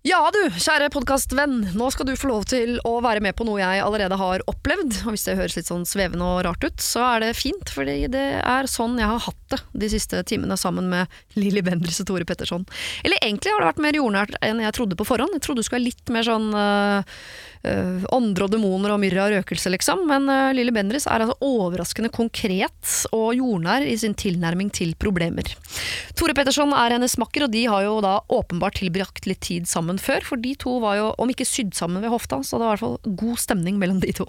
Ja du, kjære podkastvenn. Nå skal du få lov til å være med på noe jeg allerede har opplevd. Og hvis det høres litt sånn svevende og rart ut, så er det fint, fordi det er sånn jeg har hatt det de siste timene sammen med Lilly Bendriss og Tore Petterson. Eller egentlig har det vært mer jordnært enn jeg trodde på forhånd. Jeg trodde det skulle være litt mer sånn øh, øh, ånder og demoner og myrra og røkelse, liksom. Men øh, Lilly Bendriss er altså overraskende konkret og jordnær i sin tilnærming til problemer. Tore Petterson er hennes makker, og de har jo da åpenbart tilbrakt litt tid sammen før, for de to var jo, om ikke sydd sammen ved hofta, så det var i hvert fall god stemning mellom de to.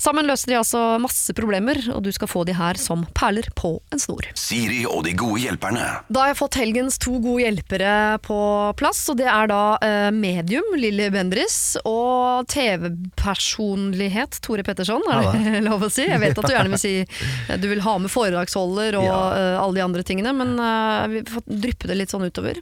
Sammen løser de altså masse problemer, og du skal få de her som perler på en snor. Siri og de gode hjelperne. Da har jeg fått helgens to gode hjelpere på plass, og det er da eh, medium Lilly Bendriss og TV-personlighet Tore Petterson, er det lov å si? Jeg vet at du gjerne vil si eh, du vil ha med foredragsholder og Ja. uh, alle de andre tingene, men uh, vi får dryppe det litt sånn utover.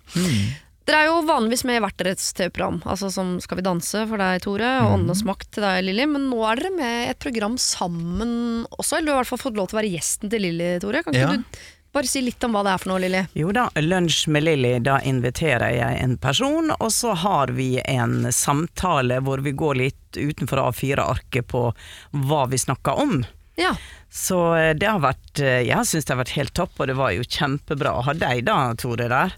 Dere er jo vanligvis med i hvert deres TV-program, altså som Skal vi danse for deg, Tore, og Åndenes makt til deg, Lilly. Men nå er dere med i et program sammen også, eller du har i hvert fall fått lov til å være gjesten til Lilly, Tore. Kan ikke Ja. du bare si litt om hva det er for noe, Lilly? Jo da, lunsj med Lilly, da inviterer jeg en person, og så har vi en samtale hvor vi går litt utenfor A4-arket på hva vi snakker om. Ja. Så eh, det har vært eh, Jeg syns det har vært helt topp, og det var jo kjempebra å ha deg da, Tore, der.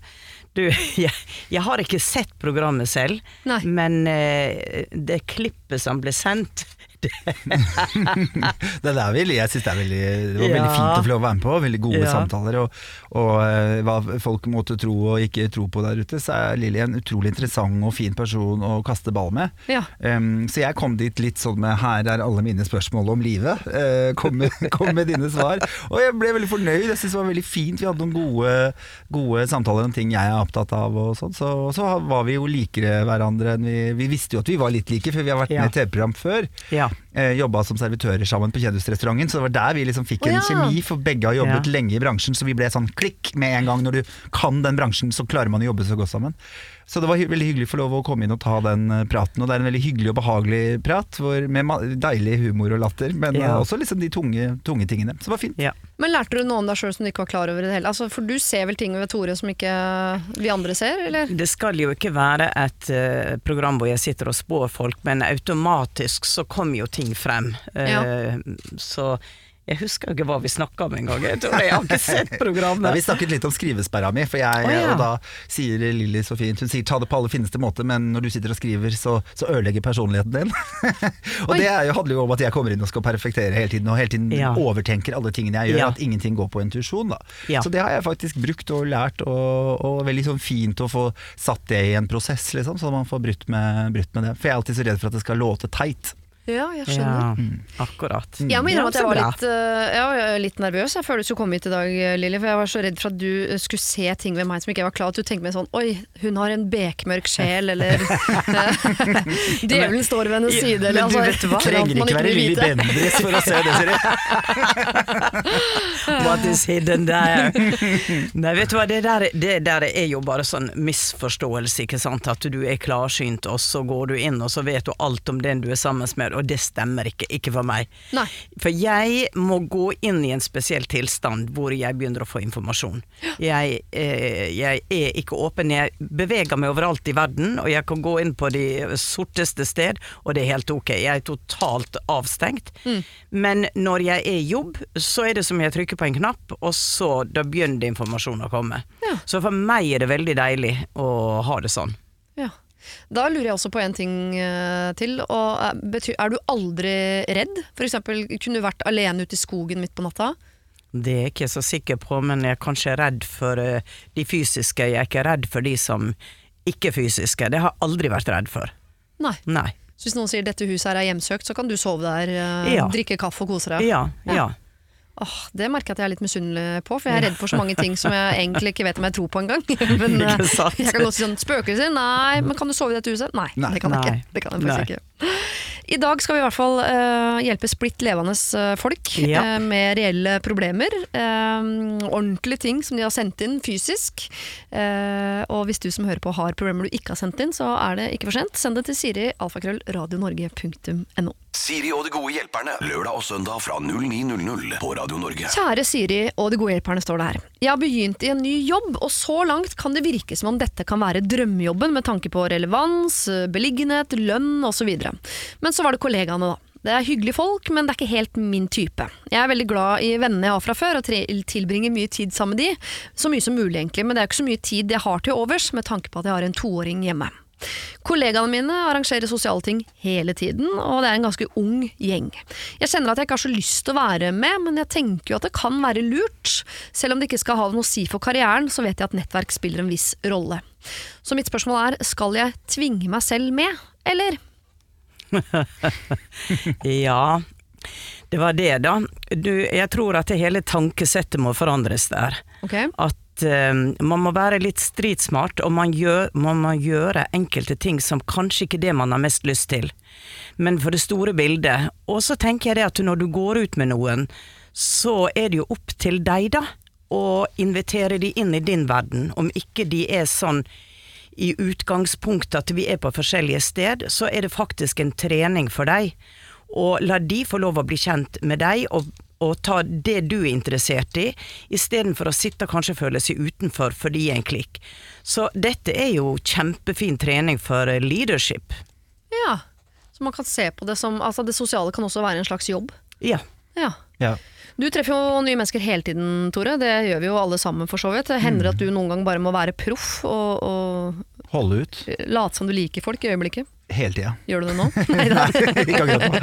Du, jeg, jeg har ikke sett programmet selv, Nei. men eh, det klippet som ble sendt det, der vil, jeg synes det, er veldig, det var veldig fint å få være med på. Veldig gode Ja. samtaler. Og, og eh, hva folk måtte tro og ikke tro på der ute, så er Lilly en utrolig interessant og fin person å kaste ball med. Ja. Um, så jeg kom dit litt sånn med 'her er alle mine spørsmål om livet'. uh, kom, med, kom med dine svar. Og jeg ble veldig fornøyd. Jeg synes det var veldig fint. Vi hadde noen gode, gode samtaler om ting jeg er opptatt av. Og sånn. Så, så var vi jo likere hverandre enn vi Vi visste jo at vi var litt like, for vi har vært Ja. med i TV-program før. Ja. Eh, Jobba som servitører sammen på Kjendisrestauranten, så det var der vi liksom fikk en ja. kjemi. For begge har jobbet Ja. lenge i bransjen, så vi ble sånn klikk med en gang. Når du kan den bransjen, så klarer man å jobbe så godt sammen. Så det var hy veldig hyggelig å få lov å komme inn og ta den eh, praten. Og det er en veldig hyggelig og behagelig prat, hvor, med deilig humor og latter, men Ja. eh, også liksom de tunge, tunge tingene. Så det var fint. ja. Men lærte du noe om deg sjøl som du ikke var klar over i det hele? Altså, for du ser vel ting ved Tore som ikke vi andre ser, eller? Det skal jo ikke være et uh, program hvor jeg sitter og spår folk, men automatisk så kommer jo ting frem. Eh, Så jeg husker jo ikke hva vi snakka om engang. Jeg tror jeg har ikke sett Nei, programmet. vi snakket litt om skrivesperra mi, for jeg, oh, ja. og da sier Lilly så fint Hun sier ta det på aller fineste måte, men når du sitter og skriver, så, så ødelegger personligheten din. og Oi. det er jo, handler jo om at jeg kommer inn og skal perfektere hele tiden, og hele tiden Ja. overtenker alle tingene jeg gjør, Ja. at ingenting går på intuisjon. Så det har jeg faktisk brukt og lært, og, og veldig sånn fint å få satt det i en prosess, liksom, så man får brutt med, brutt med det. For jeg er alltid så redd for at det skal låte teit. Ja, jeg skjønner. Ja, akkurat. Jeg må innrømme at jeg var litt, eh, jeg litt nervøs jeg føler du skulle komme hit i dag, Lilly. For jeg var så redd for at du eh, skulle se ting ved meg som ikke jeg var klar over. At du tenkte meg sånn Oi, hun har en bekmørk sjel, eller eh, Djevelen står ved hennes side, eller Men du altså, vet hva, trenger ikke være Lilly. Bendriss for å se det, Siri. What is hidden there? Nei, vet du hva, det der, det der er jo bare sånn misforståelse, ikke sant. At du er klarsynt, og så går du inn, og så vet du alt om den du er sammen med, og det stemmer ikke. Ikke for meg. Nei. For jeg må gå inn i en spesiell tilstand hvor jeg begynner å få informasjon. Jeg, eh, jeg er ikke åpen. Jeg beveger meg overalt i verden, og jeg kan gå inn på de sorteste sted, og det er helt ok. Jeg er totalt avstengt. Men når jeg er i jobb, så er det som jeg trykker på en knapp, og så da begynner informasjonen å komme. Ja. Så for meg er det veldig deilig å ha det sånn. Ja. Da lurer jeg også på en ting eh, til. Og, eh, er du aldri redd? For eksempel, kunne du vært alene ute i skogen midt på natta? Det er jeg ikke så sikker på, men jeg er kanskje redd for eh, de fysiske. Jeg er ikke redd for de som ikke er fysiske. Det har jeg aldri vært redd for. Nei. Nei. Så hvis noen sier dette huset her er hjemsøkt, så kan du sove der, Ja. drikke kaffe og kose deg? Ja, Ja. ja. Åh, det merker jeg at jeg er litt misunnelig på, for jeg er redd for så mange ting som jeg egentlig ikke vet om jeg tror på engang. Men eh, jeg kan godt si sånn spøkelser, nei, men kan du sove i dette huset? Nei, Nei. det kan jeg ikke. Det kan jeg faktisk Nei. ikke. I dag skal vi i hvert fall uh, hjelpe splitt levende eh, folk Ja. uh, med reelle problemer. Uh, ordentlige ting som de har sendt inn fysisk. Eh, og hvis du som hører på har problemer du ikke har sendt inn, så er det ikke for sent. Send det til Siri, alfakrøll, radionorge.no. Siri og de gode hjelperne. Lørdag og søndag fra 09.00 på Radio Norge. Kjære Siri og de gode hjelperne, står det her. Jeg har begynt i en ny jobb, og så langt kan det virke som om dette kan være drømmejobben med tanke på relevans, beliggenhet, lønn osv. Men så var det kollegaene, da. Det er hyggelige folk, men det er ikke helt min type. Jeg er veldig glad i vennene jeg har fra før, og tilbringer mye tid sammen med de. Så mye som mulig, egentlig, men det er ikke så mye tid jeg har til overs, med tanke på at jeg har en toåring hjemme. Kollegaene mine arrangerer sosiale ting hele tiden, og det er en ganske ung gjeng. Jeg kjenner at jeg ikke har så lyst til å være med, men jeg tenker jo at det kan være lurt. Selv om det ikke skal ha noe å si for karrieren, så vet jeg at nettverk spiller en viss rolle. Så mitt spørsmål er, skal jeg tvinge meg selv med, eller? Ja, det var det, da. Du, jeg tror at det hele tankesettet må forandres der. Okay. At eh, man må være litt stridsmart, og man, gjør, man må gjøre enkelte ting som kanskje ikke det man har mest lyst til, men for det store bildet. Og så tenker jeg det at når du går ut med noen, så er det jo opp til deg, da, å invitere de inn i din verden. Om ikke de er sånn i utgangspunktet at vi er på forskjellige sted, så er det faktisk en trening for deg. Og la de få lov å bli kjent med deg, og, og ta det du er interessert i, istedenfor å sitte og kanskje føle seg utenfor fordi en klikk. Så dette er jo kjempefin trening for leadership. Ja. Så man kan se på det som Altså, det sosiale kan også være en slags jobb. Ja. Ja. Ja. Du treffer jo nye mennesker hele tiden, Tore. Det gjør vi jo alle sammen, for så vidt. Det hender at du noen gang bare må være proff og, og Holde ut late som du liker folk i øyeblikket. Hele tida. Gjør du det nå? Neida. Ikke akkurat nå.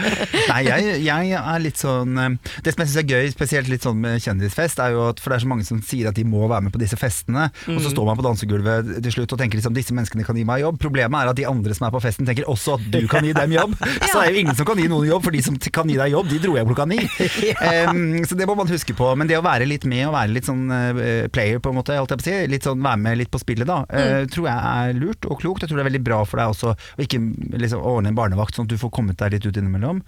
Nei, jeg, jeg er litt sånn eh, Det som jeg syns er gøy, spesielt litt sånn med kjendisfest, er jo at for det er så mange som sier at de må være med på disse festene, og Mm. så står man på dansegulvet til slutt og tenker liksom disse menneskene kan gi meg jobb. Problemet er at de andre som er på festen tenker også at du kan gi dem jobb. Så det er jo ingen som kan gi noen jobb, for de som kan gi deg jobb, de dro hjem klokka ni. um, så det må man huske på. Men det å være litt med og være litt sånn uh, player, på en måte, holdt jeg på å si, litt sånn være med litt på spillet, da, eh, tror jeg er lurt og klokt. Jeg tror det er veldig bra for deg også å ikke liksom, ordne en barnevakt sånn at du får kommet deg litt ut innimellom.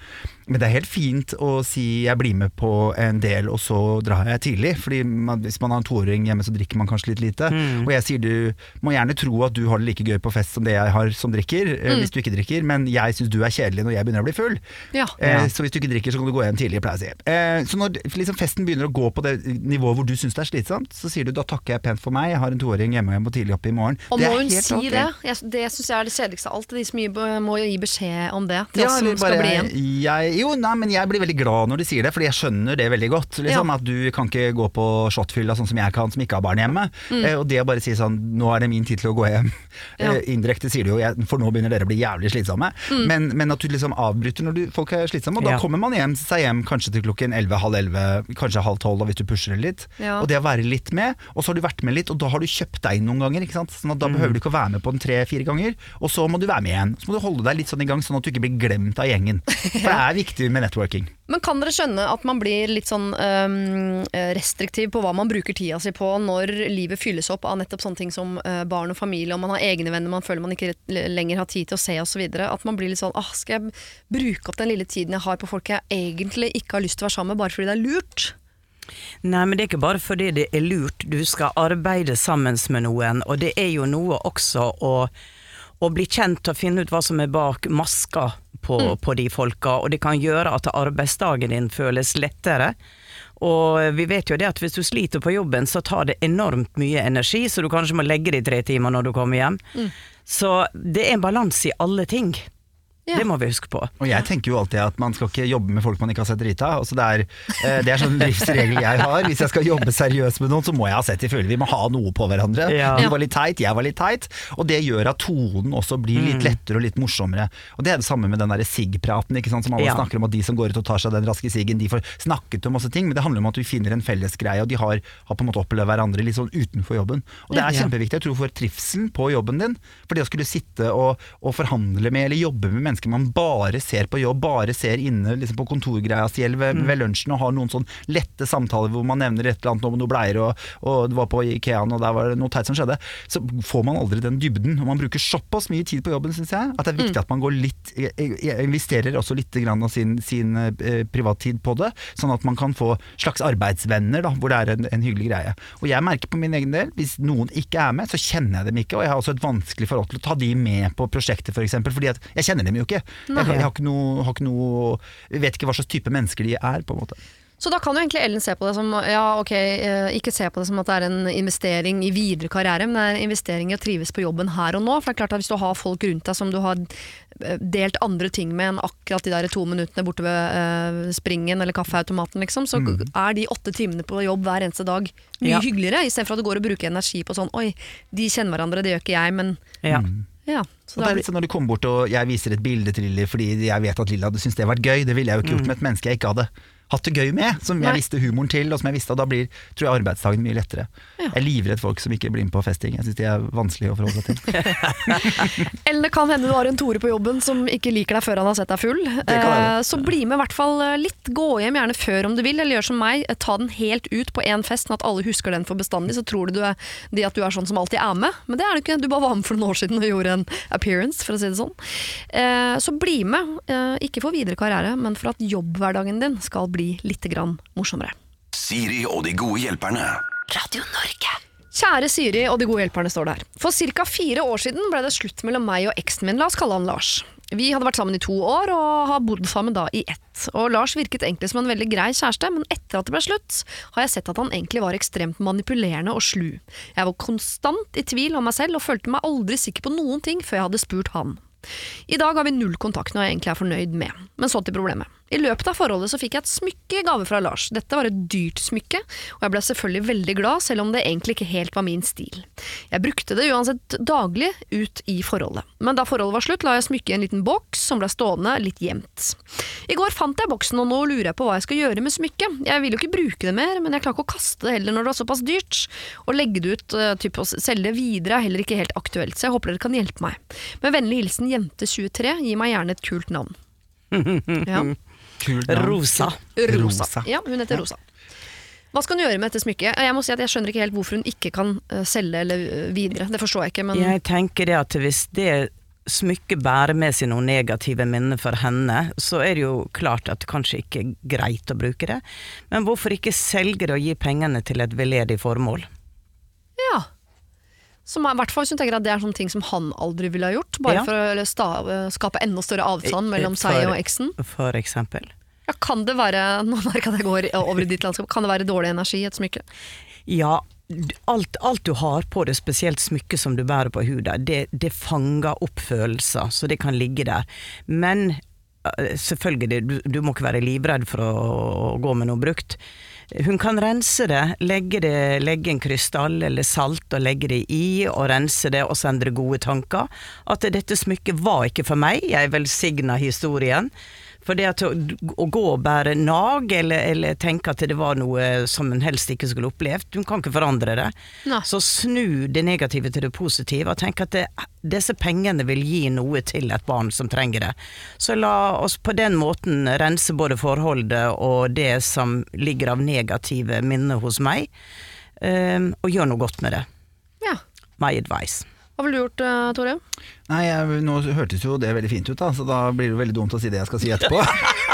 Men det er helt fint å si jeg blir med på en del, og så drar jeg tidlig. Fordi man, hvis man har en toåring hjemme, så drikker man kanskje litt lite. Og jeg sier du må gjerne tro at du har det like gøy på fest som det jeg har som drikker, mm. hvis du ikke drikker, men jeg syns du er kjedelig når jeg begynner å bli full. Ja. Eh, så hvis du ikke drikker, så kan du gå hjem tidlig, pleier jeg å si. Eh, så når liksom, festen begynner å gå på det nivået hvor du syns det er slitsomt, så sier du da takker jeg pent for meg, jeg har en toåring hjemme og jeg må tidlig opp i morgen. Og må hun si okay. det? Jeg, det syns jeg er det kjedeligste av alt. De som gir, må gi beskjed om det til oss som bare, skal bli igjen. Jeg, jo, nei, men jeg blir veldig glad når de sier det, fordi jeg skjønner det veldig godt. Liksom, Ja. At du kan ikke gå på shotfylla sånn som jeg kan, som ikke har barn hjemme. Eh, og det å bare si sånn, nå er det min tid til å gå hjem. Mm. Ja. Eh, indirekte sier du jo, jeg, for nå begynner dere å bli jævlig slitsomme. Mm. Men, men at du liksom avbryter når du, folk er slitsomme, og da Ja. kommer man hjem, seg hjem kanskje til klokken 11, halv 11, kanskje halv 12 da, hvis du pusher det litt. Og det å være litt med, og så har du vært med litt, og da har du kjøpt deg inn noen ganger. Ikke sant? Sånn at Da behøver du ikke å være med på den tre-fire ganger, og så må du være med igjen. Så må du holde deg litt sånn i gang, sånn at du ikke blir glemt av gjengen. For det er viktig med networking. Men kan dere skjønne at man blir litt sånn um, restriktiv på hva man bruker tida si på når livet fylles opp av nettopp sånne ting som uh, barn og familie, og man har egne venner man føler man ikke lenger har tid til å se osv. At man blir litt sånn ah, skal jeg bruke opp den lille tiden jeg har på folk jeg egentlig ikke har lyst til å være sammen med, bare fordi det er lurt? Nei, men det er ikke bare fordi det er lurt. Du skal arbeide sammen med noen, og det er jo noe også å, å bli kjent og finne ut hva som er bak maska på, på de folka, og det kan gjøre at arbeidsdagen din føles lettere. Og vi vet jo det at hvis du sliter på jobben, så tar det enormt mye energi, så du kanskje må legge det i tre timer når du kommer hjem. Så det er en balanse i alle ting. Ja. Det må vi huske på. Og jeg tenker jo alltid at man skal ikke jobbe med folk man ikke har sett drita. Altså det, er, eh, det er sånn livsregel jeg har. Hvis jeg skal jobbe seriøst med noen, så må jeg ha sett i følge. Vi må ha noe på hverandre. Ja. Du var litt teit, jeg var litt teit. Og det gjør at tonen også blir litt lettere og litt morsommere. Og det er det samme med den derre sigg-praten. Som alle Ja. snakker om at de som går ut og tar seg den raske siggen, de får snakket om masse ting. Men det handler om at vi finner en felles greie, og de har, har på en måte opplevd hverandre litt sånn utenfor jobben. Og det er kjempeviktig, jeg tror, for trivselen på jobben din. For det å skulle sitte og, og forhandle med eller jobbe med mennesker man bare ser på jobb, bare ser inne liksom på kontorgreia si eller ved, ved lunsjen og har noen sånn lette samtaler hvor man nevner et eller annet om noe bleier og, og det var på Ikeaen og der var det noe teit som skjedde, så får man aldri den dybden. Og man bruker såpass mye tid på jobben, syns jeg, at det er viktig at man går litt investerer også litt grann av sin, sin eh, privattid på det, sånn at man kan få slags arbeidsvenner, da, hvor det er en, en hyggelig greie. Og jeg merker på min egen del, hvis noen ikke er med, så kjenner jeg dem ikke, og jeg har også et vanskelig forhold til å ta de med på prosjektet, f.eks., for fordi at jeg kjenner dem jo ikke. Jeg, jeg, har ikke noe, har ikke noe Jeg vet ikke hva slags type mennesker de er, på en måte. Så da kan jo egentlig Ellen se på det som ja, ok, eh, ikke se på det som at det er en investering i videre karriere, men det er en investering i å trives på jobben her og nå. For det er klart at Hvis du har folk rundt deg som du har eh, delt andre ting med enn akkurat de der to minuttene borte ved uh, springen eller kaffeautomaten, liksom, så Mm. er de åtte timene på jobb hver eneste dag mye Ja. hyggeligere, istedenfor at du går og bruker energi på sånn oi, de kjenner hverandre, det gjør ikke jeg, men Ja. Ja. Så Og det er litt sånn Når de kommer bort og jeg viser et bilde til Lilly fordi jeg vet at Lilly hadde syntes det hadde vært gøy, det ville jeg jo ikke gjort med et menneske jeg ikke hadde hatt det gøy med, som Nei. jeg visste humoren til, og som jeg visste, og da blir tror jeg arbeidsdagen mye lettere. Ja. Jeg er livredd folk som ikke blir med på festing, jeg syns de er vanskelig å forholde seg til. Eller det kan hende du har en Tore på jobben som ikke liker deg før han har sett deg full. Eh, så bli med i hvert fall eh, litt. Gå hjem gjerne før om du vil, eller gjør som meg. eh, Ta den helt ut på én fest, sånn at alle husker den for bestandig. Så tror du, du er, de at du er sånn som alltid er med. Men det er du ikke. Du bare var med for noen år siden og gjorde en appearance, for å si det sånn. Eh, så bli med. Eh, ikke for videre karriere, men for at jobbhverdagen din skal bli litt grann morsommere. Siri og de gode hjelperne. Radio Norge. Kjære Siri og de gode hjelperne står det her. For ca. fire år siden ble det slutt mellom meg og eksen min, la oss kalle han Lars. Vi hadde vært sammen i to år og har bodd sammen da i ett. Og Lars virket egentlig som en veldig grei kjæreste, men etter at det ble slutt, har jeg sett at han egentlig var ekstremt manipulerende og slu. Jeg var konstant i tvil om meg selv og følte meg aldri sikker på noen ting før jeg hadde spurt han. I dag har vi null kontakt, noe jeg egentlig er fornøyd med. Men så til problemet. I løpet av forholdet så fikk jeg et smykke i gave fra Lars. Dette var et dyrt smykke, og jeg ble selvfølgelig veldig glad, selv om det egentlig ikke helt var min stil. Jeg brukte det uansett daglig ut i forholdet. Men da forholdet var slutt, la jeg smykket i en liten boks som ble stående litt gjemt. I går fant jeg boksen, og nå lurer jeg på hva jeg skal gjøre med smykket. Jeg vil jo ikke bruke det mer, men jeg klarer ikke å kaste det heller når det er såpass dyrt. Å legge det ut, uh, typ å selge det videre, er heller ikke helt aktuelt, så jeg håper dere kan hjelpe meg. Med vennlig hilsen Jente23, gi meg gjerne et kult navn. Ja. Kult navn. Rosa. Rosa. Rosa. Ja, hun heter Rosa. Hva skal hun gjøre med dette smykket? Jeg må si at jeg skjønner ikke helt hvorfor hun ikke kan eh, selge eller eh, videre. Det forstår jeg ikke, men Jeg tenker det at hvis det smykket bærer med seg noen negative minner for henne, så er det jo klart at det kanskje ikke er greit å bruke det. Men hvorfor ikke selge det og gi pengene til et veldedig formål? ja. Som er, hvert fall hvis hun tenker at det er sånne ting som han aldri ville ha gjort, bare Ja. for å sta, eh, skape enda større avstand mellom seg og eksen. For eksempel. Ja, kan det være nå merker jeg går over i ditt landskap, kan det være dårlig energi i et smykke? Ja, alt, alt du har på det, spesielt smykket som du bærer på huda, det, det fanger opp følelser, så det kan ligge der. Men eh, selvfølgelig, du, du må ikke være livredd for å, å gå med noe brukt. Hun kan rense det, legge, det, legge en krystall eller salt og legge det i, og rense det og sende gode tanker. At dette smykket var ikke for meg, jeg velsigna historien. For det at å, å gå og bære nag, eller, eller tenke at det var noe som hun helst ikke skulle opplevd, hun kan ikke forandre det. Nei. Så snu det negative til det positive, og tenk at det, disse pengene vil gi noe til et barn som trenger det. Så la oss på den måten rense både forholdet og det som ligger av negative minner hos meg, um, og gjøre noe godt med det. Ja. My advice. Hva ville du gjort, eh, Tore? Nei, jeg, Nå hørtes jo det veldig fint ut, da, så da blir det jo veldig dumt å si det jeg skal si etterpå.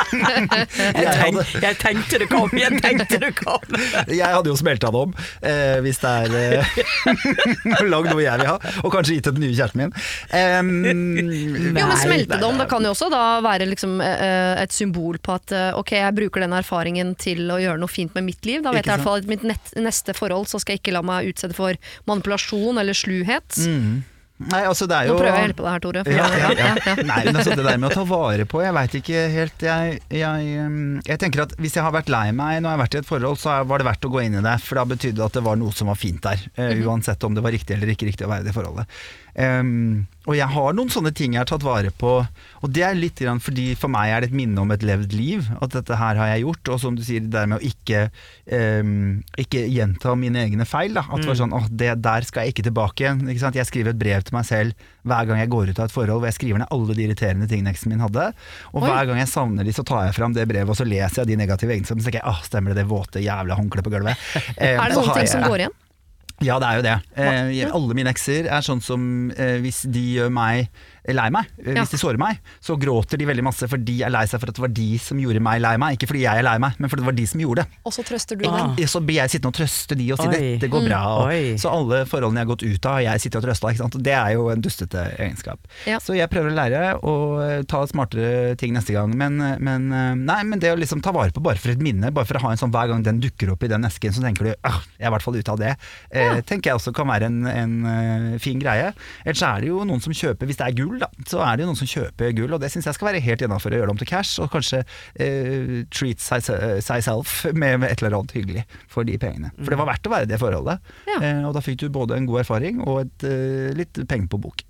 Jeg, hadde- jeg tenkte det kom, jeg tenkte det kom! Jeg hadde jo smelta det om, eh, hvis det er eh, lagd noe jeg vil ha, og kanskje gitt til den nye kjæresten min. Um, Jo, men smelte det om, det kan jo også da være liksom, eh, et symbol på at eh, ok, jeg bruker den erfaringen til å gjøre noe fint med mitt liv. Da vet jeg i hvert fall at i mitt nett, neste forhold så skal jeg ikke la meg utsette for manipulasjon eller sluhet. Nei, altså det er jo Nå prøver jeg å hjelpe deg her, Tore. for- Ja, ja, ja. Nei, men altså det der med å ta vare på, jeg veit ikke helt jeg, jeg, um, jeg tenker at hvis jeg har vært lei meg når jeg har vært i et forhold, så var det verdt å gå inn i det. For da betydde det at det var noe som var fint der. Mhm. Uansett om det var riktig eller ikke riktig å være i det forholdet. Um, og jeg har noen sånne ting jeg har tatt vare på. Og det er litt grann fordi for meg er det et minne om et levd liv. At dette her har jeg gjort. Og som du sier, det med å ikke, um, ikke gjenta mine egne feil. Da. At det var sånn åh, det der skal jeg ikke tilbake igjen. Ikke sant? Jeg skriver et brev til meg selv hver gang jeg går ut av et forhold hvor jeg skriver ned alle de irriterende tingene eksen min hadde. Og Oi. hver gang jeg savner de, så tar jeg fram det brevet og så leser jeg de negative egenskapene. Så tenker jeg åh, stemmer det, det våte jævla håndkleet på gulvet. Um, Er det så noen ting som går igjen? Ja, det er jo det. Eh, Alle mine ekser er sånn som eh, hvis de gjør meg lei meg, Hvis Ja. de sårer meg, så gråter de veldig masse fordi de er lei seg for at det var de som gjorde meg lei meg. Ikke fordi jeg er lei meg, men fordi det var de som gjorde det. Og så trøster du Ah. dem. Så blir jeg sittende og trøste de og si Oi. dette går bra. Og, så alle forholdene jeg har gått ut av, har jeg sittet og trøsta. Ikke sant? Og Det er jo en dustete egenskap. Ja. Så jeg prøver å lære å eh, ta smartere ting neste gang. Men, eh, men, eh, nei, men det å liksom ta vare på bare for et minne, bare for å ha en sånn hver gang den dukker opp i den esken, så tenker du ah, jeg er i hvert fall ute av det. Eh, tenker jeg også kan være en, en eh, fin greie. Ellers er det jo noen som kjøper, hvis det er gull, da, så er det jo noen som kjøper gull, og det syns jeg skal være helt innafor å gjøre det om til cash, og kanskje eh, treat seg, seg self med, med et eller annet hyggelig for de pengene. For det var verdt å være i det forholdet, Ja. eh, og da fikk du både en god erfaring og et, eh, litt penger på bok.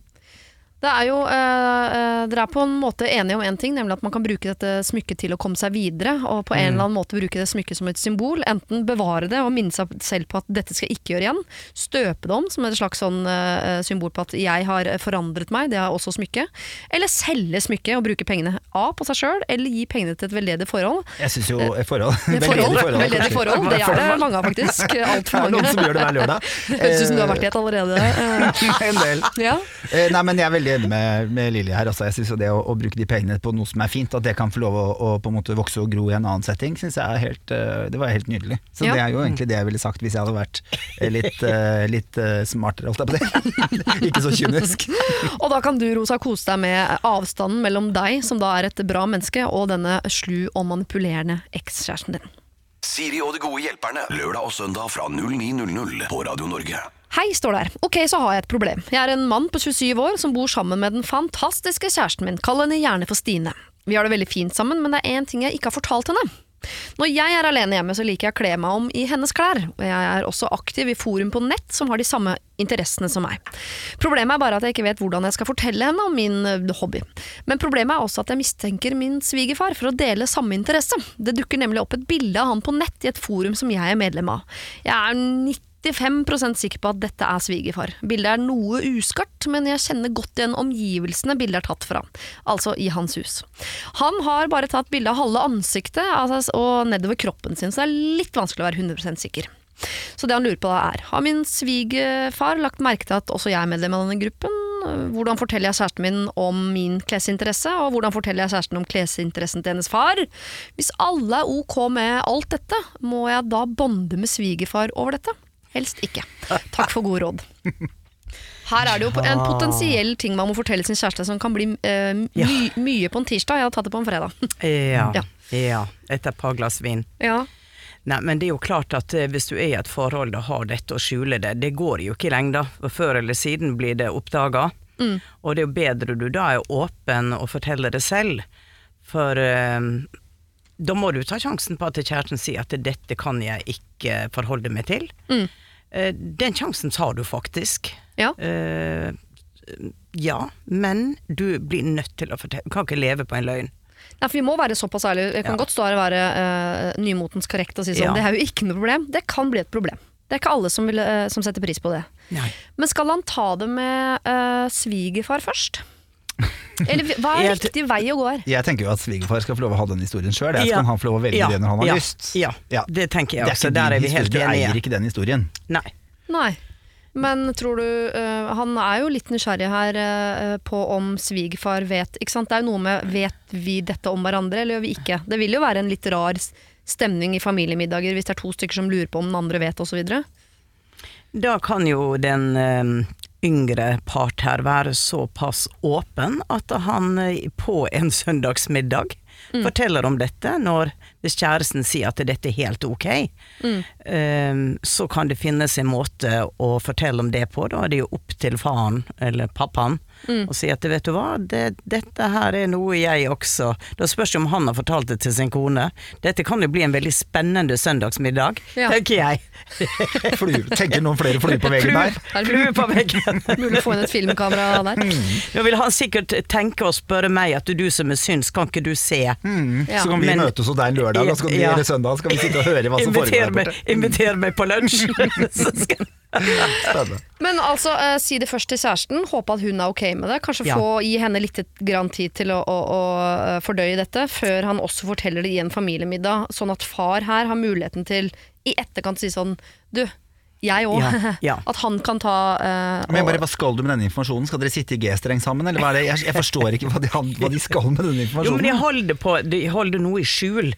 Det er jo, eh, eh, Dere er på en måte enige om én ting, nemlig at man kan bruke dette smykket til å komme seg videre. Og på en eller annen måte bruke det smykket som et symbol. Enten bevare det og minne seg selv på at dette skal jeg ikke gjøre igjen. Støpe det om som et slags sånn eh, symbol på at jeg har forandret meg, det er også smykket. Eller selge smykket og bruke pengene A på seg sjøl, eller gi pengene til et veldedig forhold. Jeg syns jo et forhold Det forhold, veldedig forhold, det er det mange av faktisk. Det Altfor er noen som gjør det hver lørdag. Det høres ut som du har vært i et allerede. eh, en del. Ja. Eh, Nei, men Jeg er veldig enig med, med Lilje her. Altså, jeg synes Det å, å bruke de pengene på noe som er fint, at det kan få lov å, å på en måte vokse og gro i en annen setting, synes jeg er helt, eh, det var helt nydelig. Så Ja. Det er jo egentlig det jeg ville sagt hvis jeg hadde vært eh, litt, eh, litt smartere, holdt jeg på det. Ikke så kynisk. Og da kan du, Rosa, kose deg med avstanden mellom deg, som da er et bra menneske, og denne slu og manipulerende ekskjæresten din. Siri og de gode hjelperne. Lørdag og søndag fra 09.00 på Radio Norge. Hei, står det her. Ok, så har jeg et problem. Jeg er en mann på 27 år som bor sammen med den fantastiske kjæresten min. Kall henne gjerne for Stine. Vi har det veldig fint sammen, men det er én ting jeg ikke har fortalt henne. Når jeg er alene hjemme, så liker jeg å kle meg om i hennes klær, og jeg er også aktiv i forum på nett som har de samme interessene som meg. Problemet er bare at jeg ikke vet hvordan jeg skal fortelle henne om min hobby. Men problemet er også at jeg mistenker min svigerfar for å dele samme interesse. Det dukker nemlig opp et bilde av han på nett i et forum som jeg er medlem av. Jeg er 95% sikker på at dette er svigerfar. Bildet er noe uskart, men jeg kjenner godt igjen omgivelsene bildet er tatt fra, altså i hans hus. Han har bare tatt bilde av halve ansiktet altså, og nedover kroppen sin, så det er litt vanskelig å være 100% sikker. Så det han lurer på da er, har min svigerfar lagt merke til at også jeg er medlem av denne gruppen? Hvordan forteller jeg kjæresten min om min klesinteresse, og hvordan forteller jeg kjæresten om klesinteressen til hennes far? Hvis alle er ok med alt dette, må jeg da bonde med svigerfar over dette? Helst ikke. Takk for gode råd. Her er det jo en potensiell ting man må fortelle sin kjæreste som kan bli uh, my Ja. mye på en tirsdag. Jeg har tatt det på en fredag. Ja. Ja. ja. Etter et par glass vin. Ja. Nei, men det er jo klart at eh, hvis du er i et forhold og har dette og skjuler det, det går jo ikke i lengda. Før eller siden blir det oppdaga. Og det er jo bedre du da er åpen og forteller det selv. For eh, da må du ta sjansen på at kjæresten sier at dette kan jeg ikke forholde meg til. Mm. den sjansen tar du faktisk. Ja. Uh, ja, men du blir nødt til å fortelle. Du kan ikke leve på en løgn. Nei, for Vi må være såpass ærlige. Jeg kan Ja. godt stå her og være uh, nymotens korrekt og si sånn, Ja. det er jo ikke noe problem. Det kan bli et problem. Det er ikke alle som, vil, uh, som setter pris på det. Nei. Men skal han ta det med uh, svigerfar først? Eller hva er Jeg- riktig vei å gå her? Jeg tenker jo at svigerfar skal få lov å ha den historien sjøl. Så Ja. kan han få lov å velge Ja. det når han har Ja. lyst. Ja. Det tenker jeg også. Der er vi helt enige. Du eier ikke den historien. Nei. Nei. Men tror du uh, Han er jo litt nysgjerrig her uh, på om svigerfar vet ikke sant? Det er jo noe med Vet vi dette om hverandre, eller gjør vi ikke? Det vil jo være en litt rar stemning i familiemiddager hvis det er to stykker som lurer på om den andre vet, osv. Da kan jo den eh, yngre part her være såpass åpen at han eh, på en søndagsmiddag forteller om dette, når hvis kjæresten sier at dette er helt ok, eh, så kan det finnes en måte å fortelle om det på. Da er det jo opp til faren, eller pappaen, å si at vet du hva, det, dette her er noe jeg også Da spørs det om han har fortalt det til sin kone. Dette kan jo bli en veldig spennende søndagsmiddag, Ja. tenker jeg. Fly, tenker noen flere fluer på veggen der? Flue på veggen. Mulig å få inn et filmkamera der. Nå vil han sikkert tenke og spørre meg at du som er syns, kan ikke du se? Ja. Så kan vi Men- møtes hos deg en lørdag, og så kan vi, Ja. eller søndag. Så kan vi sitte og høre hva som foregår Inviter der borte. inviter meg på lunsj. Spennende. Men altså, eh, si det først til kjæresten. Håpe at hun er ok med det. Kanskje Ja. få gi henne litt grann tid til å, å, å eh, fordøye dette, før han også forteller det i en familiemiddag. Sånn at far her har muligheten til i etterkant å si sånn Du, jeg òg. Ja, ja. At han kan ta uh, Men bare, Hva skal du med denne informasjonen? Skal dere sitte i G-streng sammen? Eller hva er det? Jeg, jeg forstår ikke hva de, hva de skal med denne informasjonen. Jo, men de holder, på, de holder noe i skjul.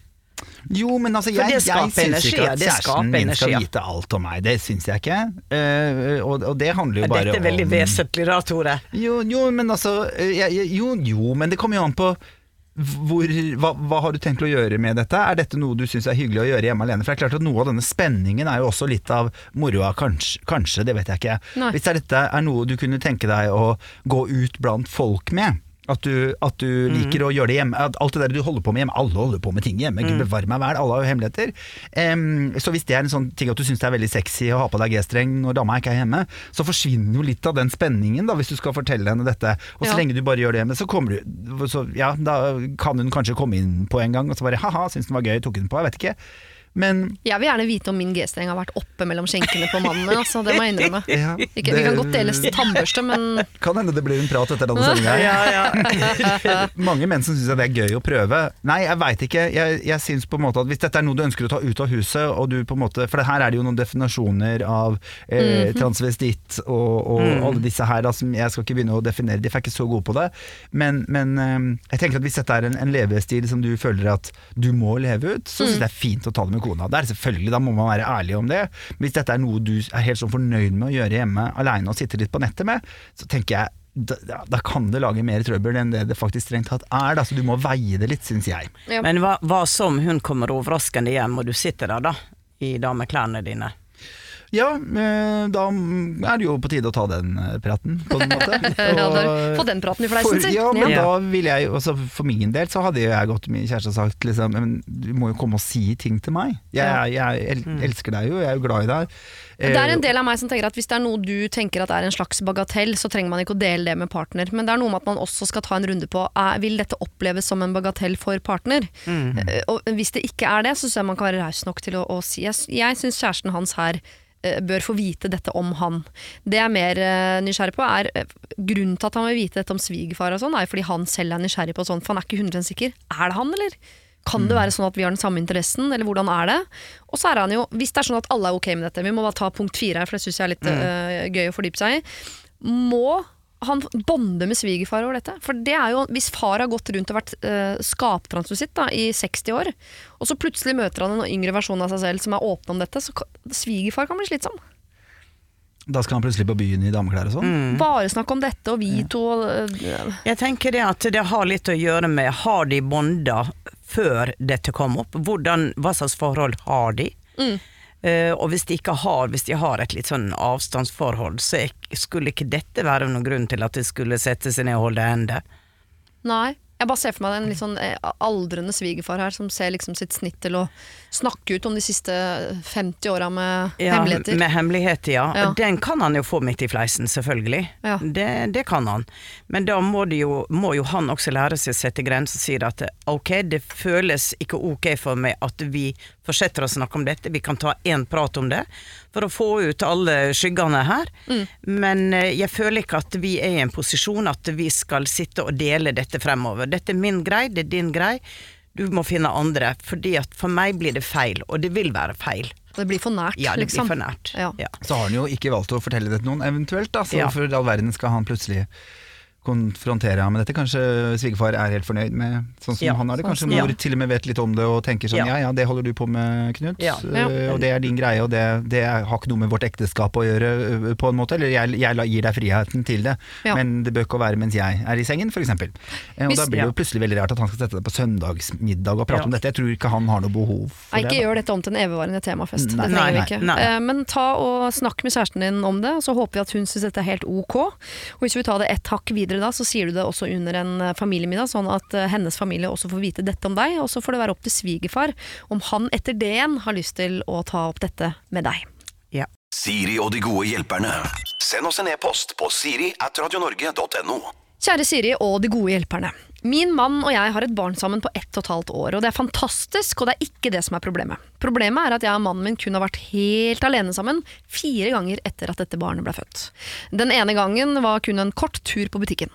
Jo, men altså, jeg, jeg syns energi, ikke at det kjæresten min skal energi. vite alt om meg. Det syns jeg ikke. Uh, og, og det handler jo bare om Dette er veldig om vesentlig da, Tore. Jo, jo, men altså eh, Jo, jo, men det kommer jo an på hvor, hva, hva har du tenkt å gjøre med dette? Er dette noe du syns er hyggelig å gjøre hjemme alene? For det er klart at Noe av denne spenningen er jo også litt av moroa, kanskje, kanskje det vet jeg ikke. Nei. Hvis er dette er noe du kunne tenke deg å gå ut blant folk med, at du, at du Mhm. liker å gjøre det hjemme. At alt det der du holder på med hjemme, alle holder på med ting hjemme. Mm. Bevare meg vel, alle har jo hemmeligheter. Um, så hvis det er en sånn ting at du syns det er veldig sexy å ha på deg G-streng når dama ikke er hjemme, så forsvinner jo litt av den spenningen da, hvis du skal fortelle henne dette. Og så Ja. lenge du bare gjør det hjemme, så kommer du så, Ja, da kan hun kanskje komme inn på en gang og så bare ha-ha, syns den var gøy, tok hun på, jeg vet ikke. Men Jeg vil gjerne vite om min G-streng har vært oppe mellom skjenkene på mannen min. Altså, det må jeg innrømme. ja, Ikke, vi kan godt dele tannbørste, men Kan hende det blir en prat etter denne sendinga. Mange menn som syns det er gøy å prøve. Nei, jeg veit ikke. Jeg, jeg synes på en måte at hvis dette er noe du ønsker å ta ut av huset, og du på en måte For det her er det jo noen definasjoner av eh, transvestitt og, og alle disse her, da, som jeg skal ikke begynne å definere, de er ikke så gode på det. Men, men eh, jeg tenker at hvis dette er en, en levestil som du føler at du må leve ut, så syns jeg det er fint å ta det med kona. Det er selvfølgelig, Da må man være ærlig om det. Men hvis dette er noe du er helt sånn fornøyd med å gjøre hjemme aleine og sitte litt på nettet med, så tenker jeg da, da- da kan det lage mer trøbbel enn det det faktisk strengt tatt er. Da. Så du må veie det litt, syns jeg. Ja. Men hva, hva som hun kommer overraskende hjem, og du sitter der da, i dameklærne dine? Ja, eh, da er det jo på tide å ta den eh, praten, på en måte. Og- få den praten i fleisen, sin. Ja, men Ja. da ville jeg også For min del så hadde jeg gått til min kjæreste og sagt liksom Men du må jo komme og si ting til meg. Jeg, jeg, jeg, el Mm. elsker deg jo, jeg er jo glad i deg. Det er Eh, en del av meg som tenker at hvis det er noe du tenker at er en slags bagatell, så trenger man ikke å dele det med partner. Men det er noe med at man også skal ta en runde på er, vil dette oppleves som en bagatell for partner. Mm. Og hvis det ikke er det, så syns jeg man kan være raus nok til å, å si Jeg, jeg syns kjæresten hans her bør få vite dette om han. Det jeg er mer eh, nysgjerrig på, er eh, grunnen til at han vil vite dette om svigerfar og sånn, er fordi han selv er nysgjerrig på sånn, for han er ikke 100 sikker. Er det han, eller? Kan det være sånn at vi har den samme interessen, eller hvordan er det? Og så er han jo, hvis det er sånn at alle er ok med dette, vi må bare ta punkt fire her, for det syns jeg er litt øh, gøy å fordype seg i. Må han bonder med svigerfar over dette? For det er jo, hvis far har gått rundt og vært uh, skaptransusitt da, i 60 år, og så plutselig møter han en yngre versjon av seg selv som er åpen om dette, så kan- svigerfar kan bli slitsom. Da skal han plutselig på byen i dameklær og sånn. Mm. Bare snakk om dette, og vi to øh, Jeg tenker det at det har litt å gjøre med Har de bonda før dette kom opp? Hvordan, hva slags forhold har de? Eh, og hvis de ikke har Hvis de har et litt sånn avstandsforhold, så skulle ikke dette være noen grunn til at de skulle sette seg ned og holde hender. Nei. Jeg bare ser for meg en litt sånn eh, aldrende svigerfar her som ser liksom sitt snitt til å snakke ut om de siste 50 åra med hemmeligheter. Med hemmeligheter, ja. Ja. Den kan han jo få midt i fleisen, selvfølgelig. Ja. Det, det kan han. Men da må, jo, må jo han også lære seg å sette grenser og si at ok, det føles ikke ok for meg at vi fortsetter å snakke om dette, vi kan ta én prat om det for å få ut alle skyggene her. Mm. Men eh, jeg føler ikke at vi er i en posisjon at vi skal sitte og dele dette fremover. Dette er min grei, det er din grei. Du må finne andre, fordi at for meg blir det feil, og det vil være feil. Det blir for nært, Ja, det liksom. blir for nært. Ja. Ja. Så har han jo ikke valgt å fortelle det til noen, eventuelt. Da, så Ja. for all verden skal han plutselig konfrontere ham med dette. Kanskje svigerfar er helt fornøyd med sånn som Ja, han har det. sånn Kanskje som- mor ja. til og med vet litt om det og tenker sånn ja Ja. ja, det holder du på med, Knut. Ja. eh, Og det er din greie, og det, det har ikke noe med vårt ekteskap å gjøre, eh, på en måte. Eller jeg, jeg gir deg friheten til det, Ja. men det bør ikke være mens jeg er i sengen, f.eks. Og Hvis- da blir det jo plutselig veldig rart at han skal sette deg på søndagsmiddag og prate Ja. om dette. Jeg tror ikke han har noe behov for Nei, det. ikke da. gjør dette om til en evigvarende temafest. Nei, det trenger vi ikke. nei. Eh, Men ta og snakk med kjæresten din om det, og så håper vi at hun syns dette er helt ok. Og hvis vi tar det ett hakk videre da, så sier du det også under en eh, familiemiddag, sånn at eh, hennes familie også får vite dette om deg. Og så får det være opp til svigerfar om han etter det igjen har lyst til å ta opp dette med deg. Ja. Siri og de gode hjelperne. Send oss en e-post på siri at radionorge.no. Kjære Siri og de gode hjelperne. Min mann og jeg har et barn sammen på ett og et halvt år, og det er fantastisk, og det er ikke det som er problemet. Problemet er at jeg og mannen min kun har vært helt alene sammen fire ganger etter at dette barnet ble født. Den ene gangen var kun en kort tur på butikken.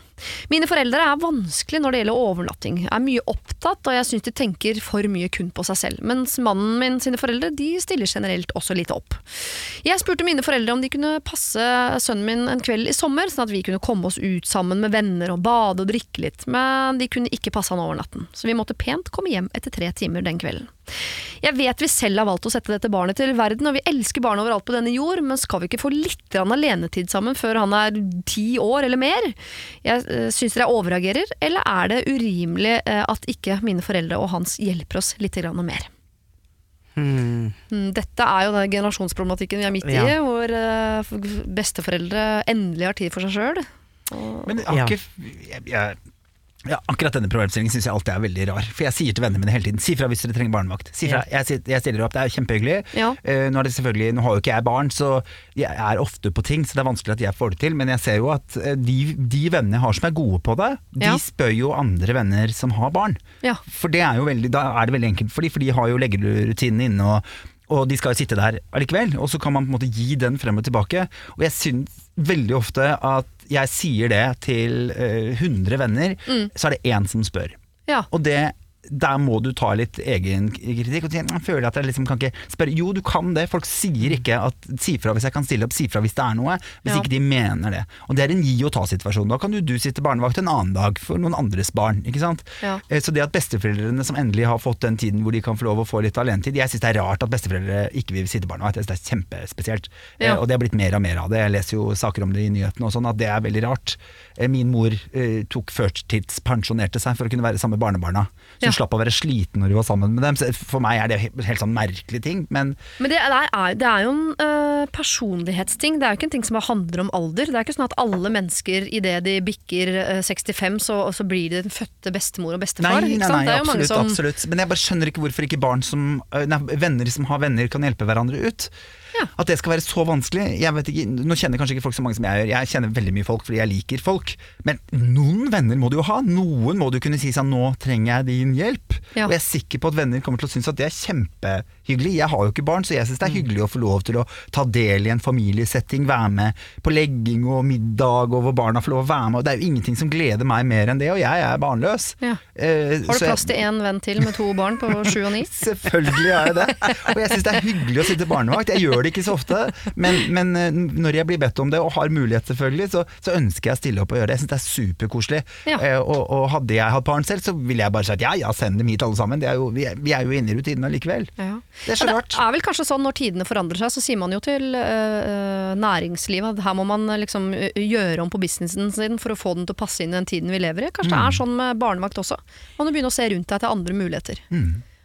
Mine foreldre er vanskelig når det gjelder overnatting, er mye opptatt, og jeg syns de tenker for mye kun på seg selv, mens mannen min sine foreldre de stiller generelt også litt opp. Jeg spurte mine foreldre om de kunne passe sønnen min en kveld i sommer, sånn at vi kunne komme oss ut sammen med venner og bade og drikke litt, men de kunne ikke passe han over natten, så vi måtte pent komme hjem etter tre timer den kvelden. Jeg vet vi selv har valgt å sette dette barnet til verden, og vi elsker barn overalt på denne jord, men skal vi ikke få litt alenetid sammen før han er ti år eller mer? Jeg uh, syns dere overreagerer, eller er det urimelig eh, at ikke mine foreldre og hans hjelper oss litt grann mer? Hmm. Mm, Dette er jo den generasjonsproblematikken vi er midt i, Ja. hvor eh, besteforeldre endelig har tid for seg sjøl. Men jeg har Ja. ikke jeg, jeg, ja, Akkurat denne problemstillingen syns jeg alltid er veldig rar. For jeg sier til vennene mine hele tiden Si fra hvis dere trenger barnevakt. Si fra. Jeg, jeg stiller opp, det er kjempehyggelig. Ja. Uh, nå, er det selvfølgelig, nå har jo ikke jeg barn, så jeg er ofte på ting, så det er vanskelig at jeg får det til. Men jeg ser jo at eh, de, de vennene jeg har som er gode på det, de Ja. spør jo andre venner som har barn. Ja. For det er jo veldig, da er det veldig enkelt for de, for de har jo leggerutinen inne. og og de skal jo sitte der allikevel, og så kan man på en måte gi den frem og tilbake. Og jeg syns veldig ofte at jeg sier det til eh, 100 venner, så er det én som spør. Ja. Og det, der må du ta litt egen kritikk. Og si, jeg føler at jeg liksom kan ikke spørre Jo, du kan det. Folk sier ikke at si fra hvis jeg kan stille opp, si fra hvis det er noe. Hvis Ja. ikke de mener det. Og det er en gi og ta-situasjon. Da kan jo du sitte barnevakt en annen dag for noen andres barn. Ikke sant? Ja. Eh, Så det at besteforeldrene som endelig har fått den tiden hvor de kan få lov å få litt alenetid Jeg syns det er rart at besteforeldre ikke vil sitte barnevakt. Jeg synes det er kjempespesielt. Eh, Ja. Og det har blitt mer og mer av det. Jeg leser jo saker om det i nyhetene og sånn, at det er veldig rart. Eh, Min mor eh, tok førtidspensjonerte seg for å kunne være sammen med barnebarna. Så. Slapp å være sliten når de var sammen med dem. For meg er det he- helt sånn merkelig ting. Men Men det er, det er jo en uh, personlighetsting. Det er jo ikke en ting som handler om alder. Det er ikke sånn at alle mennesker idet de bikker uh, 65, så, så blir de den fødte bestemor og bestefar. Nei, nei, nei, absolutt, som absolutt. Men jeg bare skjønner ikke hvorfor ikke barn som øh, nei, venner som har venner, kan hjelpe hverandre ut. Ja. At det skal være så vanskelig. Jeg vet ikke, Nå kjenner kanskje ikke folk så mange som jeg gjør. Jeg kjenner veldig mye folk fordi jeg liker folk. Men noen venner må du jo ha. Noen må du kunne si sånn 'nå trenger jeg din hjelp'. Ja. Og jeg er sikker på at venner kommer til å synes at det er kjempehyggelig. Jeg har jo ikke barn, så jeg syns det er Mm. hyggelig å få lov til å ta del i en familiesetting. Være med på legging og middag, og hvor barna får lov å være med. Og det er jo ingenting som gleder meg mer enn det, og jeg er barnløs. Ja. Eh, Har du plass til én venn til med to barn på sju og ni? Selvfølgelig er jeg det. Og jeg syns det er hyggelig å sitte barnevakt. Jeg gjør det ikke så ofte, men, men eh, når jeg blir bedt om det, og har mulighet selvfølgelig, så, så ønsker jeg å stille opp og gjøre det. Jeg syns det er superkoselig. Ja. Eh, og, og hadde jeg hatt barn selv, så ville jeg bare sagt ja ja, send dem hit alle sammen. Det er jo, vi, er, vi er jo inne i rutinen allikevel. Ja. Det er så Ja. Det er vel kanskje sånn når tidene forandrer seg, så sier man jo til øh, næringslivet at her må man øh, liksom gjøre om på businessen sin for å få den til å passe inn i den tiden vi lever i. Kanskje det Mm. er sånn med barnevakt også. Man må begynne å se rundt deg til andre muligheter.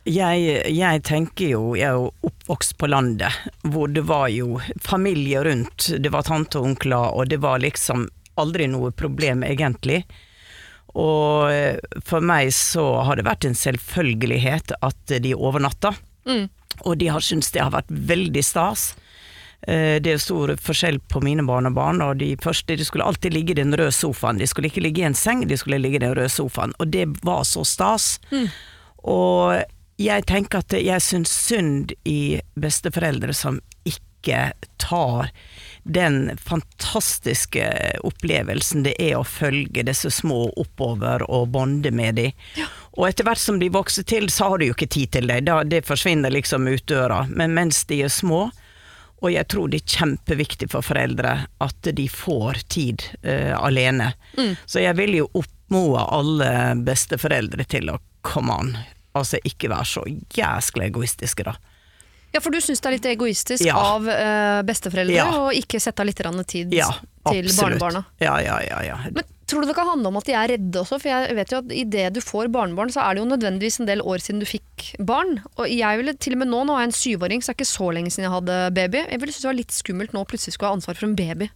Jeg, jeg tenker jo, jeg er jo oppvokst på landet, hvor det var jo familie rundt. Det var tante og onkler, og det var liksom aldri noe problem egentlig. Og eh, for meg så har det vært en selvfølgelighet at de overnatta. Mm. Og de har syntes det har vært veldig stas. Eh, Det er stor forskjell på mine barnebarn, og de første de skulle alltid ligge i den røde sofaen. De skulle ikke ligge i en seng, de skulle ligge i den røde sofaen. Og det var så stas. Og jeg tenker at jeg syns synd i besteforeldre som ikke tar den fantastiske opplevelsen det er å følge disse små oppover og bonde med dem. Og etter hvert som de vokser til, så har du jo ikke tid til dem. Det forsvinner liksom ut døra. Men mens de er små, Og jeg tror det er kjempeviktig for foreldre at de får tid uh, alene. Så jeg vil jo oppmode alle besteforeldre til å komme an. Altså ikke være så jæskla egoistiske, da. Ja, for du syns det er litt egoistisk Ja. av uh, besteforeldre Ja. å ikke sette av litt tid Ja, til barnebarna? Ja, ja, ja. ja. Men tror du det kan handle om at de er redde også? For jeg vet jo at idet du får barnebarn, så er det jo nødvendigvis en del år siden du fikk barn. Og jeg ville til og med nå, nå er jeg en syvåring, så det er ikke så lenge siden jeg hadde baby. Jeg ville synes det var litt skummelt nå plutselig skulle ha ansvar for en baby.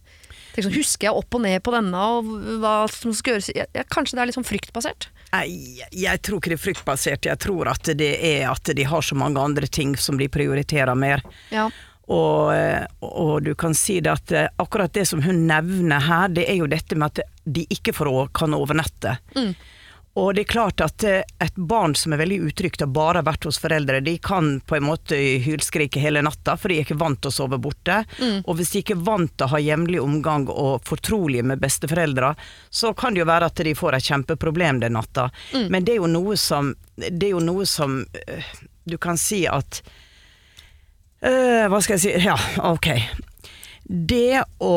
Sånn, husker jeg opp og ned på denne, og hva som skal gjøres? Jeg, jeg, kanskje det er litt sånn fryktbasert? Nei, jeg tror ikke det er fryktbasert. Jeg tror at det er at de har så mange andre ting som de prioriterer mer. Ja. Og, og du kan si det at eh, akkurat det som hun nevner her, det er jo dette med at de ikke får, kan overnette. Og det er klart at eh, et barn som er veldig utrygt og bare har vært hos foreldre, de kan på en måte hylskrike hele natta, for de er ikke vant til å sove borte. Og hvis de ikke er vant til å ha jevnlig omgang og fortrolige med besteforeldre, så kan det jo være at de får et kjempeproblem den natta. Men det er jo noe som, det er jo noe som eh, du kan si at øh, hva skal jeg si Ja, ok. Det å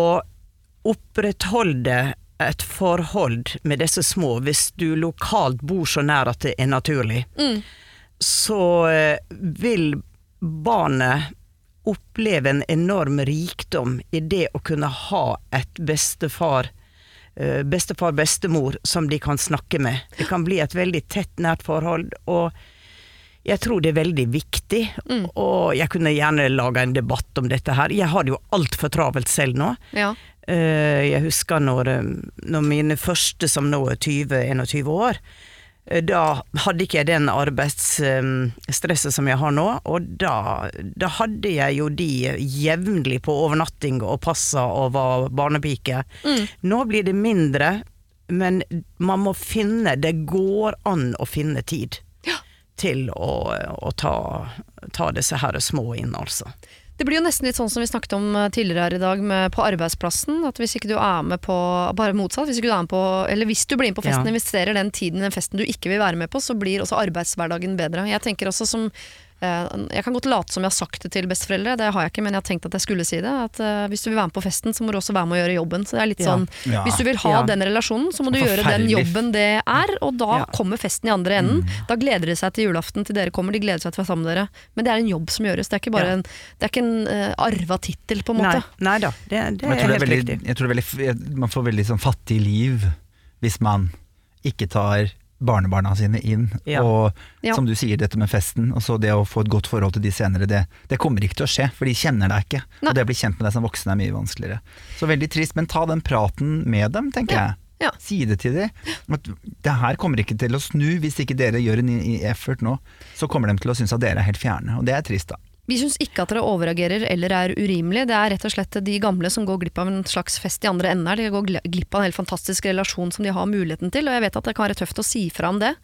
opprettholde et forhold med disse små, hvis du lokalt bor så nær at det er naturlig, så eh, vil barnet oppleve en enorm rikdom i det å kunne ha et bestefar eh, bestefar, bestemor som de kan snakke med. Det kan bli et veldig tett, nært forhold. og jeg tror det er veldig viktig, og jeg kunne gjerne laga en debatt om dette her. Jeg har det jo altfor travelt selv nå. Ja. Eh, Jeg husker når, eh, når mine første, som nå er 20-21 år, eh, da hadde ikke jeg den arbeidsstresset som jeg har nå, og da, da hadde jeg jo de jevnlig på overnatting og passa og var barnepike. Nå blir det mindre, men man må finne Det går an å finne tid til å, å ta, ta disse her små inn, altså. Det blir jo nesten litt sånn som vi snakket om eh, tidligere her i dag med, på arbeidsplassen. At hvis ikke du er med på Bare motsatt. Hvis ikke du er med på Eller hvis du blir med på festen Ja. investerer den tiden i den festen du ikke vil være med på, så blir også arbeidshverdagen bedre. Jeg tenker også som Jeg kan godt late som jeg har sagt det til besteforeldre, det har jeg ikke, men jeg har tenkt at jeg skulle si det. At eh, hvis du vil være med på festen, så må du også være med å gjøre jobben. Så det er litt Ja. sånn Ja. Hvis du vil ha Ja. den relasjonen, så må du gjøre den jobben det er, og da Ja. kommer festen i andre enden. Da gleder de seg til julaften til dere kommer, de gleder seg til å være sammen med dere. Men det er en jobb som gjøres, det er ikke bare Ja. en, det er ikke en uh, arva tittel, på en måte. Nei, nei da, det, det er helt er veldig, riktig. jeg tror det er veldig, man får veldig sånn fattig liv hvis man ikke tar barnebarna sine inn. Ja. Og Ja. som du sier, dette med festen, og så det å få et godt forhold til de senere, det, det kommer ikke til å skje, for de kjenner deg ikke. Nei. Og det å bli kjent med deg som voksen er mye vanskeligere. Så veldig trist, men ta den praten med dem, tenker Ja. jeg. Ja. Si det til dem. At det her kommer ikke til å snu hvis ikke dere gjør en effort nå. Så kommer de til å synes at dere er helt fjerne, og det er trist, da. Vi syns ikke at dere overreagerer eller er urimelige. Det er rett og slett de gamle som går glipp av en slags fest i andre enden her. De går glipp av en helt fantastisk relasjon som de har muligheten til. Og jeg vet at det kan være tøft å si fra om det,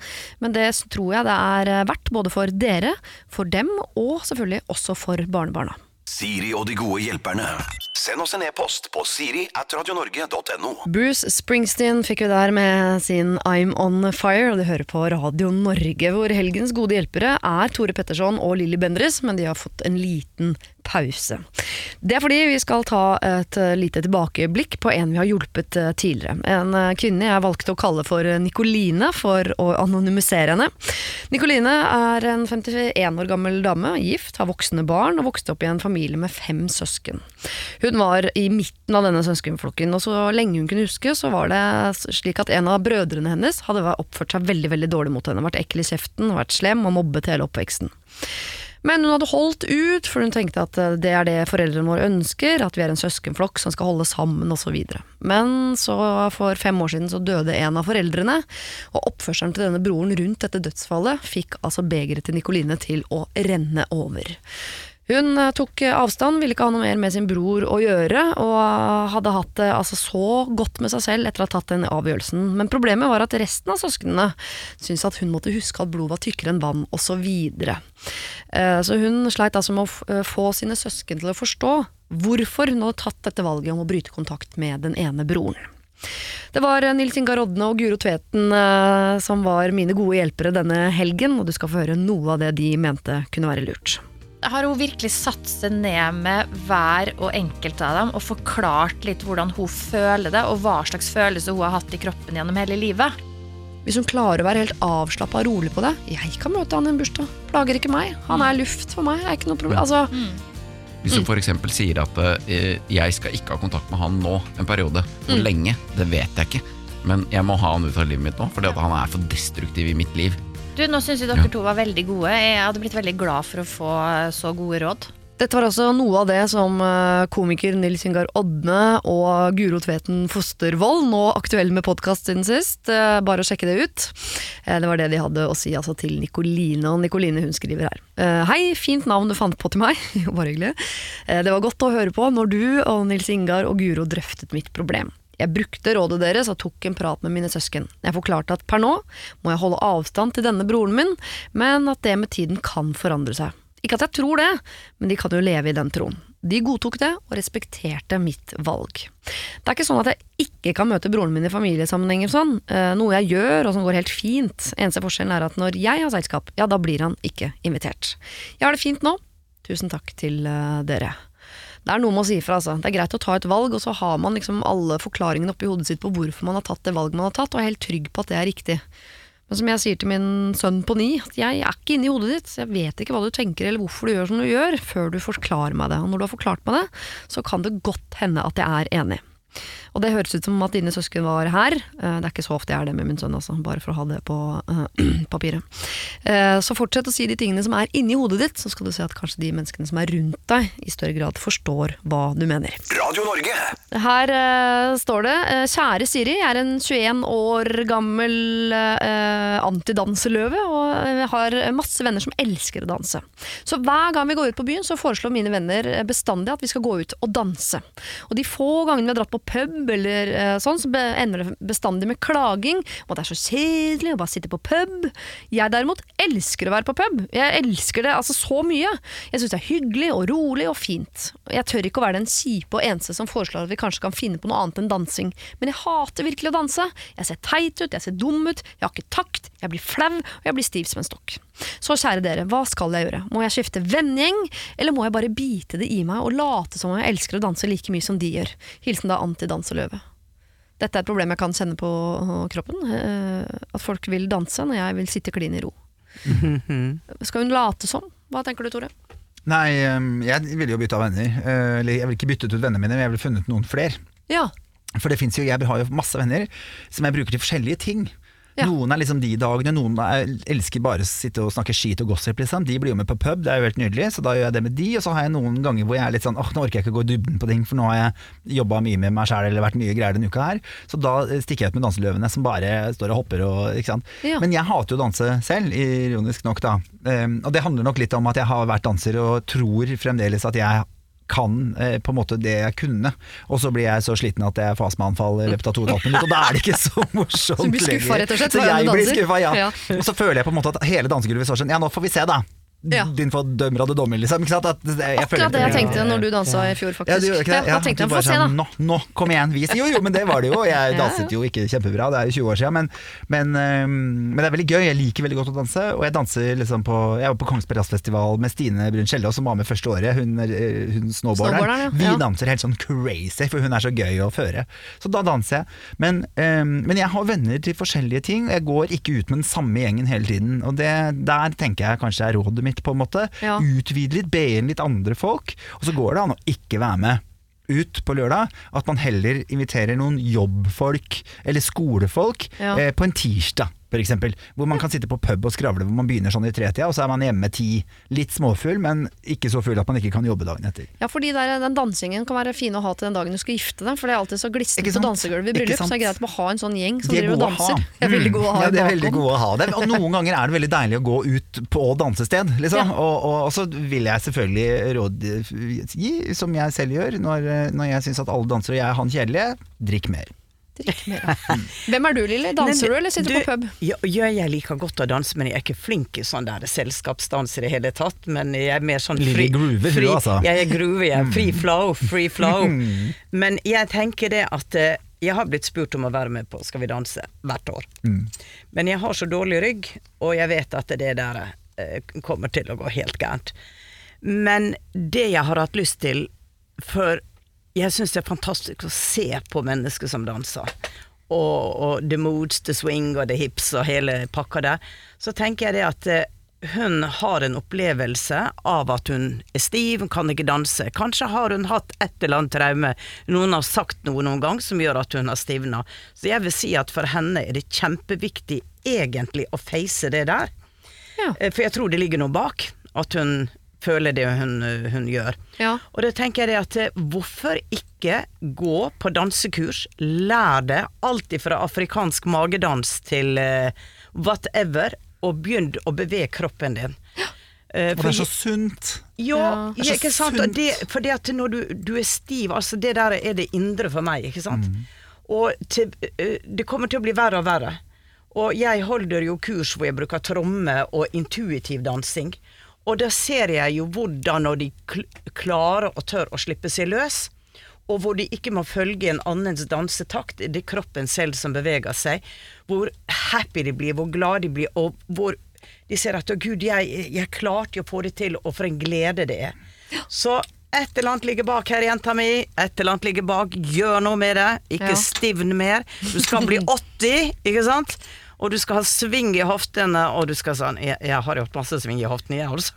men det tror jeg det er eh, verdt. Både for dere, for dem, og selvfølgelig også for barnebarna. Siri og de gode hjelperne. Send oss en e-post på siri at radionorge.no. Bruce Springsteen fikk vi der med sin I'm On Fire, og de hører på Radio Norge, hvor helgens gode hjelpere er Tore Petterson og Lilly Bendriss, men de har fått en liten pause. Det er fordi vi skal ta et lite tilbakeblikk på en vi har hjulpet eh, tidligere. En eh, kvinne jeg valgte å kalle for Nikoline for å anonymisere henne. Nikoline er en 51 år gammel dame, gift, har voksne barn og vokste opp i en familie med fem søsken. Hun var i midten av denne søskenflokken, og så lenge hun kunne huske, så var det slik at en av brødrene hennes hadde oppført seg veldig veldig dårlig mot henne. Vært ekkel i kjeften, vært slem og mobbet hele oppveksten. Men hun hadde holdt ut, for hun tenkte at eh, det er det foreldrene våre ønsker, at vi er en søskenflokk som skal holde sammen osv. Men så for fem år siden så døde en av foreldrene, og oppførselen til denne broren rundt dette dødsfallet fikk altså begeret til Nikoline til å renne over. Hun eh, tok eh, avstand, ville ikke ha noe mer med sin bror å gjøre, og eh, hadde hatt det altså så godt med seg selv etter å ha tatt den avgjørelsen. Men problemet var at resten av søsknene syntes at hun måtte huske at blod var tykkere enn vann, osv. videre. Så hun sleit altså med å få sine søsken til å forstå hvorfor hun hadde tatt dette valget om å bryte kontakt med den ene broren. Det var Nils Ingar Rodne og Guro Tveten som var mine gode hjelpere denne helgen, og du skal få høre noe av det de mente kunne være lurt. Har hun virkelig satt seg ned med hver og enkelt av dem og forklart litt hvordan hun føler det, og hva slags følelse hun har hatt i kroppen gjennom hele livet? Hvis hun klarer å være helt avslappa og rolig på det Jeg kan møte han i en bursdag. Plager ikke meg. Han er luft for meg. Er ikke noe problem. Altså, Hvis hun f.eks. sier at eh, jeg skal ikke ha kontakt med han nå en periode, hvor lenge, det vet jeg ikke. Men jeg må ha han ut av livet mitt nå, fordi at han er for destruktiv i mitt liv. Du, Nå syns jeg dere to var veldig gode. Jeg hadde blitt veldig glad for å få så gode råd. Dette var altså noe av det som eh, komiker Nils Ingar Odne og Guro Tveten Fostervoll, nå aktuell med podkast siden sist, eh, bare å sjekke det ut. Eh, Det var det de hadde å si altså, til Nikoline, og Nikoline hun skriver her. Eh, Hei, fint navn du fant på til meg. Jo, bare hyggelig. Eh, Det var godt å høre på når du og Nils Ingar og Guro drøftet mitt problem. Jeg brukte rådet deres og tok en prat med mine søsken. Jeg forklarte at per nå må jeg holde avstand til denne broren min, men at det med tiden kan forandre seg. Ikke at jeg tror det, men de kan jo leve i den troen. De godtok det og respekterte mitt valg. Det er ikke sånn at jeg ikke kan møte broren min i familiesammenhenger sånn, eh, noe jeg gjør og som går helt fint. Eneste forskjellen er at når jeg har selskap, ja da blir han ikke invitert. Jeg har det fint nå. Tusen takk til eh, dere. Det er noe med å si ifra, altså. Det er greit å ta et valg, og så har man liksom alle forklaringene oppi hodet sitt på hvorfor man har tatt det valget man har tatt, og er helt trygg på at det er riktig. Men som jeg sier til min sønn på ni, at jeg er ikke inni hodet ditt, så jeg vet ikke hva du tenker eller hvorfor du gjør som du gjør, før du forklarer meg det. Og når du har forklart meg det, så kan det godt hende at jeg er enig. Og det høres ut som at dine søsken var her. Eh, Det er ikke så ofte jeg er det med min sønn, altså, bare for å ha det på uh, papiret. Uh, Så fortsett å si de tingene som er inni hodet ditt, så skal du se at kanskje de menneskene som er rundt deg, i større grad forstår hva du mener. Radio Norge. Her uh, står det Kjære Siri, jeg er en 21 år gammel antidanseløve og har masse venner som elsker å danse. Så hver gang vi går ut på byen, så foreslår mine venner bestandig at vi skal gå ut og danse. Og de få gangene vi har dratt på pub eller uh, sånn, så ender det bestandig med klaging Og det er så kjedelig å bare sitte på pub. Jeg derimot elsker å være på pub. Jeg elsker det altså så mye. Jeg syns det er hyggelig og rolig og fint. Jeg tør ikke å være den kjipe og eneste som foreslår at vi kanskje kan finne på noe annet enn dansing, men jeg hater virkelig å danse. Jeg ser teit ut, jeg ser dum ut, jeg har ikke takt, jeg blir flau, og jeg blir stiv som en stokk. Så kjære dere, hva skal jeg gjøre? Må jeg skifte vennegjeng, eller må jeg bare bite det i meg og late som om jeg elsker å danse like mye som de gjør? Hilsen da antidanseløve. Dette er et problem jeg kan kjenne på kroppen. eh, At folk vil danse når jeg vil sitte klin i ro. Skal hun late som? Hva tenker du, Tore? Nei, jeg ville jo bytte av venner. Eh, Eller jeg ville ikke byttet ut vennene mine, men jeg ville funnet noen flere. Ja, For det jo, jeg har jo masse venner som jeg bruker til forskjellige ting. Ja. Noen er liksom de dagene, noen er, elsker bare å sitte og snakke skit og gossip. Liksom. De blir jo med på pub, det er jo helt nydelig, så da gjør jeg det med de. Og så har jeg noen ganger hvor jeg er litt sånn åh, nå orker jeg ikke gå i dybden på ting, for nå har jeg jobba mye med meg sjæl eller vært mye greier denne uka her. Så da eh, stikker jeg ut med danseløvene som bare står og hopper og ikke sant. Ja. Men jeg hater jo å danse selv, ironisk nok da. Um, og det handler nok litt om at jeg har vært danser og tror fremdeles at jeg kan eh, på en måte det jeg kunne, og så blir jeg så sliten at jeg får astmaanfall i løpet av to og et halvt minutt, og da er det ikke så morsomt Så du blir skuffa, rett og slett, Så jeg blir skuffa, ja. Ja. Og så føler jeg på en måte at hele dansegulvet står sånn, ja nå får vi se da. Ja. Din fordømmer av det dommer, liksom. Ikke sant? At jeg føler- Akkurat det jeg tenkte når du dansa i fjor, faktisk. ja, det? Ja, da tenkte jeg, du få bare se da. sånn, Nå, nå, kom igjen, vis. Jo, jo, men det var det jo. Jeg danset jo ikke kjempebra, det er jo 20 år siden. Men, men, men det er veldig gøy. Jeg liker veldig godt å danse. Og jeg danser liksom på Jeg var på Kongsberg Jazzfestival med Stine Brun Kjellås, som var med første året. Hun, er- hun snowboarderen. Vi danser helt sånn crazy, for hun er så gøy å føre. Så da danser jeg. Men, um, men jeg har venner til forskjellige ting. Jeg går ikke ut med den samme gjengen hele tiden. Og det, der tenker jeg kanskje er rådet mitt, på en måte. Ja. Utvide litt, be inn litt andre folk. Og så går det an å ikke være med ut på lørdag, at man heller inviterer noen jobbfolk eller skolefolk Ja. eh, på en tirsdag. For eksempel, hvor man kan sitte på pub og skravle, hvor man begynner sånn i tretida, og så er man hjemme ti. Litt småfull, men ikke så full at man ikke kan jobbe dagen etter. Ja, fordi der, den dansingen kan være fin å ha til den dagen du skal gifte deg, for det er alltid så glissent på dansegulvet i bryllup, så det er greit å ha en sånn gjeng som er driver og danser. Det er veldig gode å ha ja, det er veldig gode å ha det. Og noen ganger er det veldig deilig å gå ut på dansested, liksom. Ja. Og, og, og så vil jeg selvfølgelig råd gi, som jeg selv gjør, når, når jeg syns at alle danser og jeg er han kjedelige, drikk mer. Drikk mer, ja. Hvem er du, Lille? Danser du, eller sitter du på pub? Ja, ja, jeg liker godt å danse, men jeg er ikke flink i sånn der selskapsdans i det hele tatt. Men jeg er mer sånn Lille fri, groover, du, fri altså. Jeg er groover, jeg er free flow, free flow. Men jeg tenker det at eh, jeg har blitt spurt om å være med på Skal vi danse hvert år. Men jeg har så dårlig rygg, og jeg vet at det der eh, kommer til å gå helt gærent. Men det jeg har hatt lyst til, for jeg syns det er fantastisk å se på mennesker som danser. Og, og the moods, the swing og the hips og hele pakka der. Så tenker jeg det at eh, hun har en opplevelse av at hun er stiv, hun kan ikke danse. Kanskje har hun hatt et eller annet traume, noen har sagt noe noen gang som gjør at hun har stivna. Så jeg vil si at for henne er det kjempeviktig egentlig å face det der. Ja. Eh, For jeg tror det ligger noe bak, at hun føler det hun, hun gjør. Ja. Og da tenker jeg det at eh, hvorfor ikke gå på dansekurs, lær det alt fra afrikansk magedans til uh, whatever, og begynn å bevege kroppen din. Eh, Og det er så sunt. ja, Ja. Ikke sant? Og det, fordi at når du, du er stiv, altså det der er det indre for meg, ikke sant? Og til, uh, det kommer til å bli verre og verre. Og jeg holder jo kurs hvor jeg bruker tromme og intuitiv dansing. Og da ser jeg jo hvordan når de klarer og tør å slippe seg løs, og hvor de ikke må følge en annens dansetakt, det er kroppen selv som beveger seg, hvor happy de blir, hvor glad de blir, og hvor de ser at 'å gud, jeg, jeg klarte å få det til', og for en glede det er. Så et eller annet ligger bak her, jenta mi. Et eller annet ligger bak. Gjør noe med det. Ikke Ja. stivn mer. Du skal bli 80, ikke sant? Og du skal ha sving i hoftene, og du skal sånn Jeg, jeg har jo hatt masse sving i hoftene, jeg, også.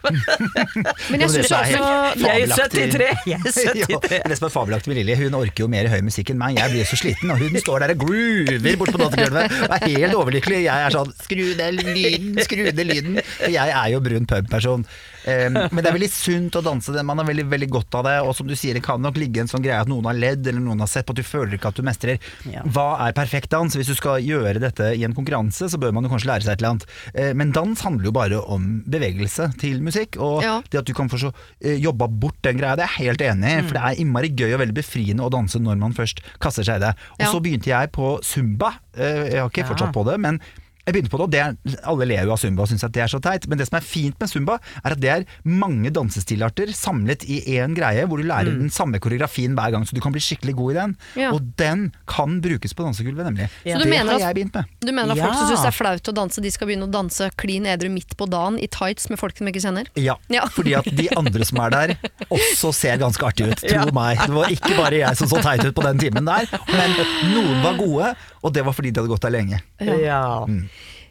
Men jeg syns også Jeg er fabelaktig. 73. Jeg er 73. Ja, det som er fabelaktig med Lilly, hun orker jo mer høy musikk enn meg. Jeg blir så sliten, og hun står der og groover bort på dansegulvet og er helt overlykkelig. Jeg er sånn skru ned lyden, skru ned lyden. For jeg er jo brun pub-person. Men det er veldig sunt å danse, det. man har veldig, veldig godt av det. Og som du sier, det kan nok ligge en sånn greie at noen har ledd, eller noen har sett på at du føler ikke at du mestrer. Ja. Hva er perfekt dans? Hvis du skal gjøre dette i en konkurranse, så bør man jo kanskje lære seg et eller annet. Eh, Men dans handler jo bare om bevegelse til musikk. Og Ja. det at du kan få så eh, jobba bort den greia, det er jeg helt enig i. For det er innmari gøy og veldig befriende å danse når man først kaster seg i det. Og Ja. så begynte jeg på zumba. Eh, Jeg har ikke fortsatt på det, men jeg begynte på det, og det er, alle ler jo av zumba og syns at det er så teit, men det som er fint med zumba, er at det er mange dansestilarter samlet i én greie, hvor du lærer den samme koreografien hver gang, så du kan bli skikkelig god i den. Ja. Og den kan brukes på dansegulvet, nemlig. Så du det mener har at- jeg begynt med. Du mener at folk som Ja. syns det er flaut å danse, de skal begynne å danse klin edru midt på dagen i tights med folk som ikke kjenner? Ja, Ja. fordi at de andre som er der, også ser ganske artige ut. Tro Ja. meg. Det var ikke bare jeg som så teit ut på den timen der, men noen var gode, og det var fordi de hadde gått der lenge. Ja. Eh,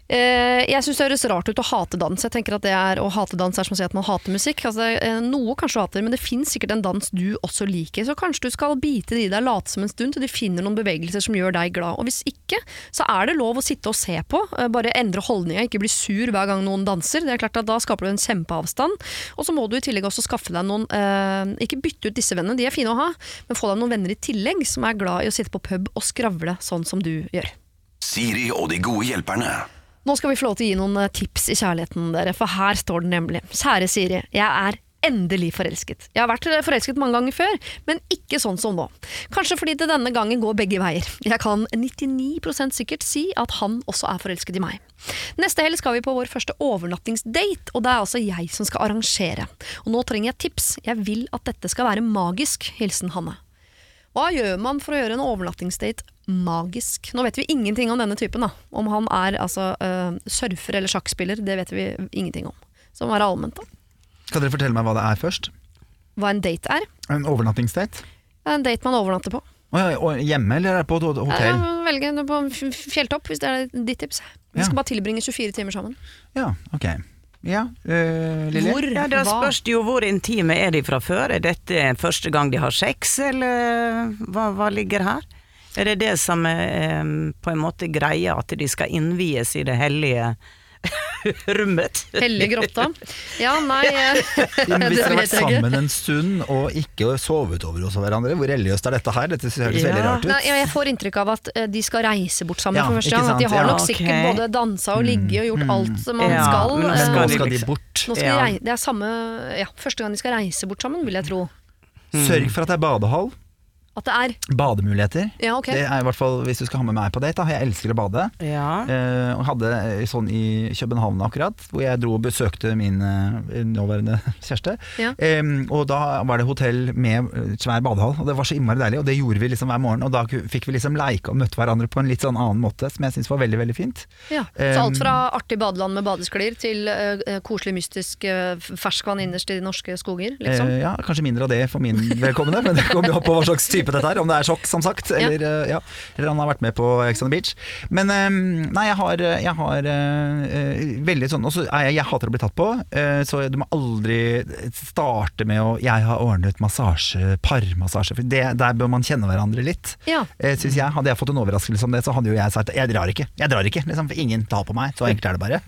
jeg syns det høres rart ut å hate dans. Jeg tenker at det er, Å hate dans er som å si at man hater musikk. Altså, eh, noe kanskje du hater, men det fins sikkert en dans du også liker. Så kanskje du skal bite det i deg, late som en stund til du finner noen bevegelser som gjør deg glad. Og hvis ikke, så er det lov å sitte og se på. eh, Bare endre holdninga, ikke bli sur hver gang noen danser. Det er klart at Da skaper du en kjempeavstand. Og så må du i tillegg også skaffe deg noen eh, Ikke bytte ut disse vennene, de er fine å ha, men få deg noen venner i tillegg som er glad i å sitte på pub og skravle sånn som du gjør. Siri og de gode hjelperne. Nå skal vi få lov til å gi noen eh, tips i kjærligheten, dere, for her står det nemlig. Kjære Siri, jeg er endelig forelsket. Jeg har vært eh, forelsket mange ganger før, men ikke sånn som nå. Kanskje fordi det denne gangen går begge veier. Jeg kan 99% sikkert si at han også er forelsket i meg. Neste helg skal vi på vår første overnattingsdate, og det er altså jeg som skal arrangere. Og nå trenger jeg tips. Jeg vil at dette skal være magisk. Hilsen Hanne. Hva gjør man for å gjøre en overnattingsdate magisk? Nå vet vi ingenting om denne typen. da. Om han er altså, uh, surfer eller sjakkspiller, det vet vi ingenting om. Så det må være allment. da. Kan dere fortelle meg hva det er først? Hva en date er? En overnattingsdate? Er en date man overnatter på. Og hjemme eller er det på et hotell? Ja, velge på fjelltopp, hvis det er ditt tips. Vi skal bare tilbringe 24 timer sammen. Ja, ok. Ja, øh, Lilly? Hvor? Ja, Da spørs det jo hvor intime er de fra før. Er dette første gang de har sex, eller hva, hva ligger her? Er det det som er på en måte greia, at de skal innvies i det hellige rommet? Hellig grotta. Ja, nei eh, hvis dere har vært sammen en stund og ikke sovet over hos hverandre, hvor religiøst er dette her? Dette høres Ja. veldig rart ut. Nei, jeg får inntrykk av at eh, de skal reise bort sammen Ja, for første gang. At de har Ja, nok okay. sikkert både dansa og ligget og gjort alt som man Ja, skal. men nå eh, skal nå de skal de liksom- bort. Nå skal Ja. de det er samme ja, første gang de skal reise bort sammen, vil jeg tro. Sørg for at det er badehall. At det er Bademuligheter. Ja, ok. Det er i hvert fall hvis du skal ha med meg på date. Da. Jeg elsker å bade. Ja. Eh, og hadde eh, sånn i København akkurat, hvor jeg dro og besøkte min eh, nåværende kjæreste. Ja. Eh, og da var det hotell med eh, svær badehall, og det var så innmari deilig. Og det gjorde vi liksom hver morgen, og da fikk vi liksom leike og møtte hverandre på en litt sånn annen måte, som jeg syns var veldig, veldig fint. Ja. Så alt fra artig badeland med badesklir til eh, koselig, mystisk eh, ferskvann innerst i de norske skoger, liksom. Eh, ja, kanskje mindre av det for min vedkommende, men det kommer jo an på hva slags type dette her, Om det er sjokk, som sagt, eller, eh, ja. eller han har vært med på Ex on the Beach. Men eh, nei, jeg har, jeg har eh, eh, veldig sånn Og så jeg, jeg hater å bli tatt på, eh, så du må aldri starte med å 'jeg har ordnet massasje, parmassasje', for det, der bør man kjenne hverandre litt. Ja. Eh, synes jeg, Hadde jeg fått en overraskelse om det, så hadde jo jeg sagt 'jeg drar ikke', jeg drar ikke, liksom, for ingen tar på meg. Så enkelt er det bare.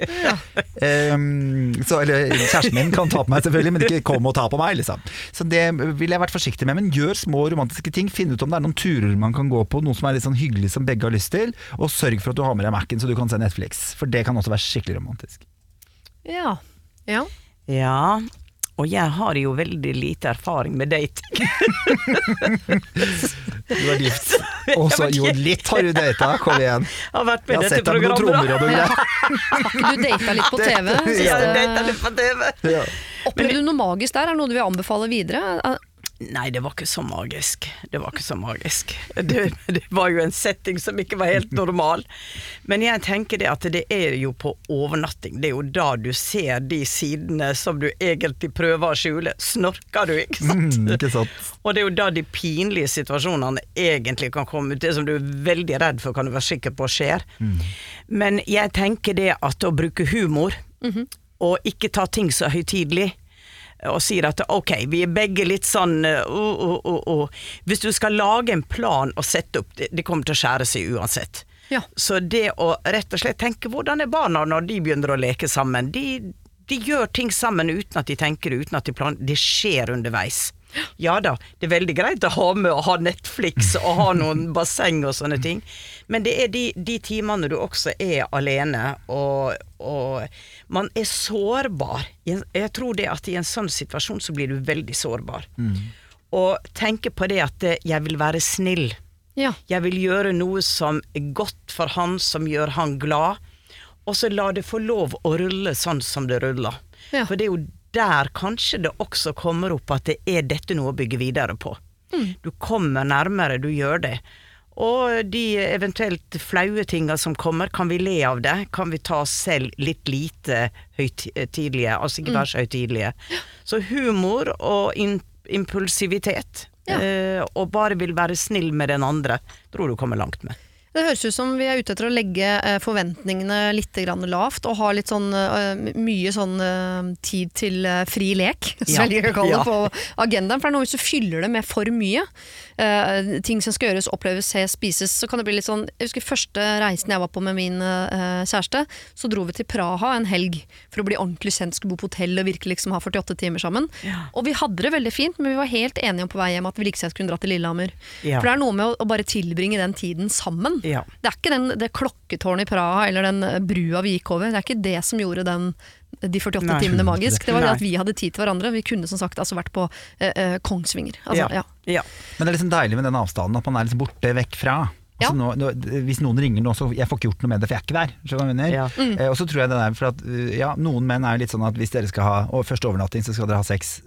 Ehm, så, eller kjæresten min kan ta på meg selvfølgelig, men ikke kom og ta på meg, liksom. Så det ville jeg vært forsiktig med. Men gjør små romantiske ting. Finn ut om det er noen turer man kan gå på, noe som er litt sånn hyggelig som begge har lyst til. Og sørg for at du har med deg Mac-en så du kan se Netflix, for det kan også være skikkelig romantisk. Ja. ja. ja. Og jeg har jo veldig lite erfaring med dating. Du er gift. Og så jo, litt har du data, kom igjen. Jeg har vært Jeg med har i dette sett deg med noen trommer programmet. og noe greier. Du data litt på TV? Det- Ja, jeg litt på TV. Ja. Opplevde du noe magisk der? Er det noe du vil anbefale videre? Nei, det var ikke så magisk. Det var ikke så magisk. Det, det var jo en setting som ikke var helt normal. Men jeg tenker det at det er jo på overnatting. Det er jo da du ser de sidene som du egentlig prøver å skjule. Snorker du, ikke sant? Mm, ikke sant. Og det er jo da de pinlige situasjonene egentlig kan komme ut. Det som du er veldig redd for, kan du være sikker på skjer. Men jeg tenker det at å bruke humor, og ikke ta ting så høytidelig, og sier at ok, vi er begge litt sånn uh, uh, uh. Hvis du skal lage en plan og sette opp, det, det kommer til å skjære seg uansett. Ja. Så det å rett og slett tenke hvordan er barna når de begynner å leke sammen? De, de gjør ting sammen uten at de tenker det, uten at de planlegger. Det skjer underveis. Ja da, det er veldig greit å ha med å ha Netflix og ha noen basseng og sånne ting, men det er de, de timene du også er alene, og, og man er sårbar. Jeg, tror det at i en sånn situasjon så blir du veldig sårbar. Og tenke på det at eh, jeg vil være snill. Ja. Jeg vil gjøre noe som er godt for han, som gjør han glad. Og så la det få lov å rulle sånn som det ruller. Ja. For det er jo der kanskje det også kommer opp at det er dette noe å bygge videre på. Du kommer nærmere, du gjør det. Og de eventuelt flaue tinga som kommer, kan vi le av det? Kan vi ta oss selv litt lite høytidelige, altså ikke være så høytidelige? Så humor og impulsivitet, Ja. eh, og bare vil være snill med den andre, tror du kommer langt med. Det høres ut som vi er ute etter å legge eh, forventningene litt lavt, og ha litt sånn eh, mye sånn eh, tid til fri lek, som jeg liker å kalle det, på agendaen. For det er noe hvis du fyller det med for mye, eh, ting som skal gjøres, oppleves, ses, spises, så kan det bli litt sånn Jeg husker første reisen jeg var på med min uh, kjæreste, så dro vi til Praha en helg for å bli ordentlig kjent, skulle bo på hotell og virkelig liksom ha 48 timer sammen. Ja. Og vi hadde det veldig fint, men vi var helt enige om på vei hjem at vi like gjerne kunne dra til Lillehammer. Ja. For det er noe med å, å bare tilbringe den tiden sammen. Ja. Det er ikke den, det klokketårnet i Praha eller den brua vi gikk over. Det er ikke det som gjorde den, de 48 Nei. timene magisk. Det var det at vi hadde tid til hverandre. Vi kunne som sagt altså vært på eh, eh, Kongsvinger. Altså, ja. ja. Men det er liksom deilig med den avstanden, at man er liksom borte vekk fra. Ja. Altså nå, nå, hvis noen ringer nå, så jeg får ikke gjort noe med det, for jeg er ikke der. Jeg? Ja. Mm. Eh, og så tror jeg det der, for at uh, ja, Noen menn er jo litt sånn at hvis dere skal ha og første overnatting, så skal dere ha sex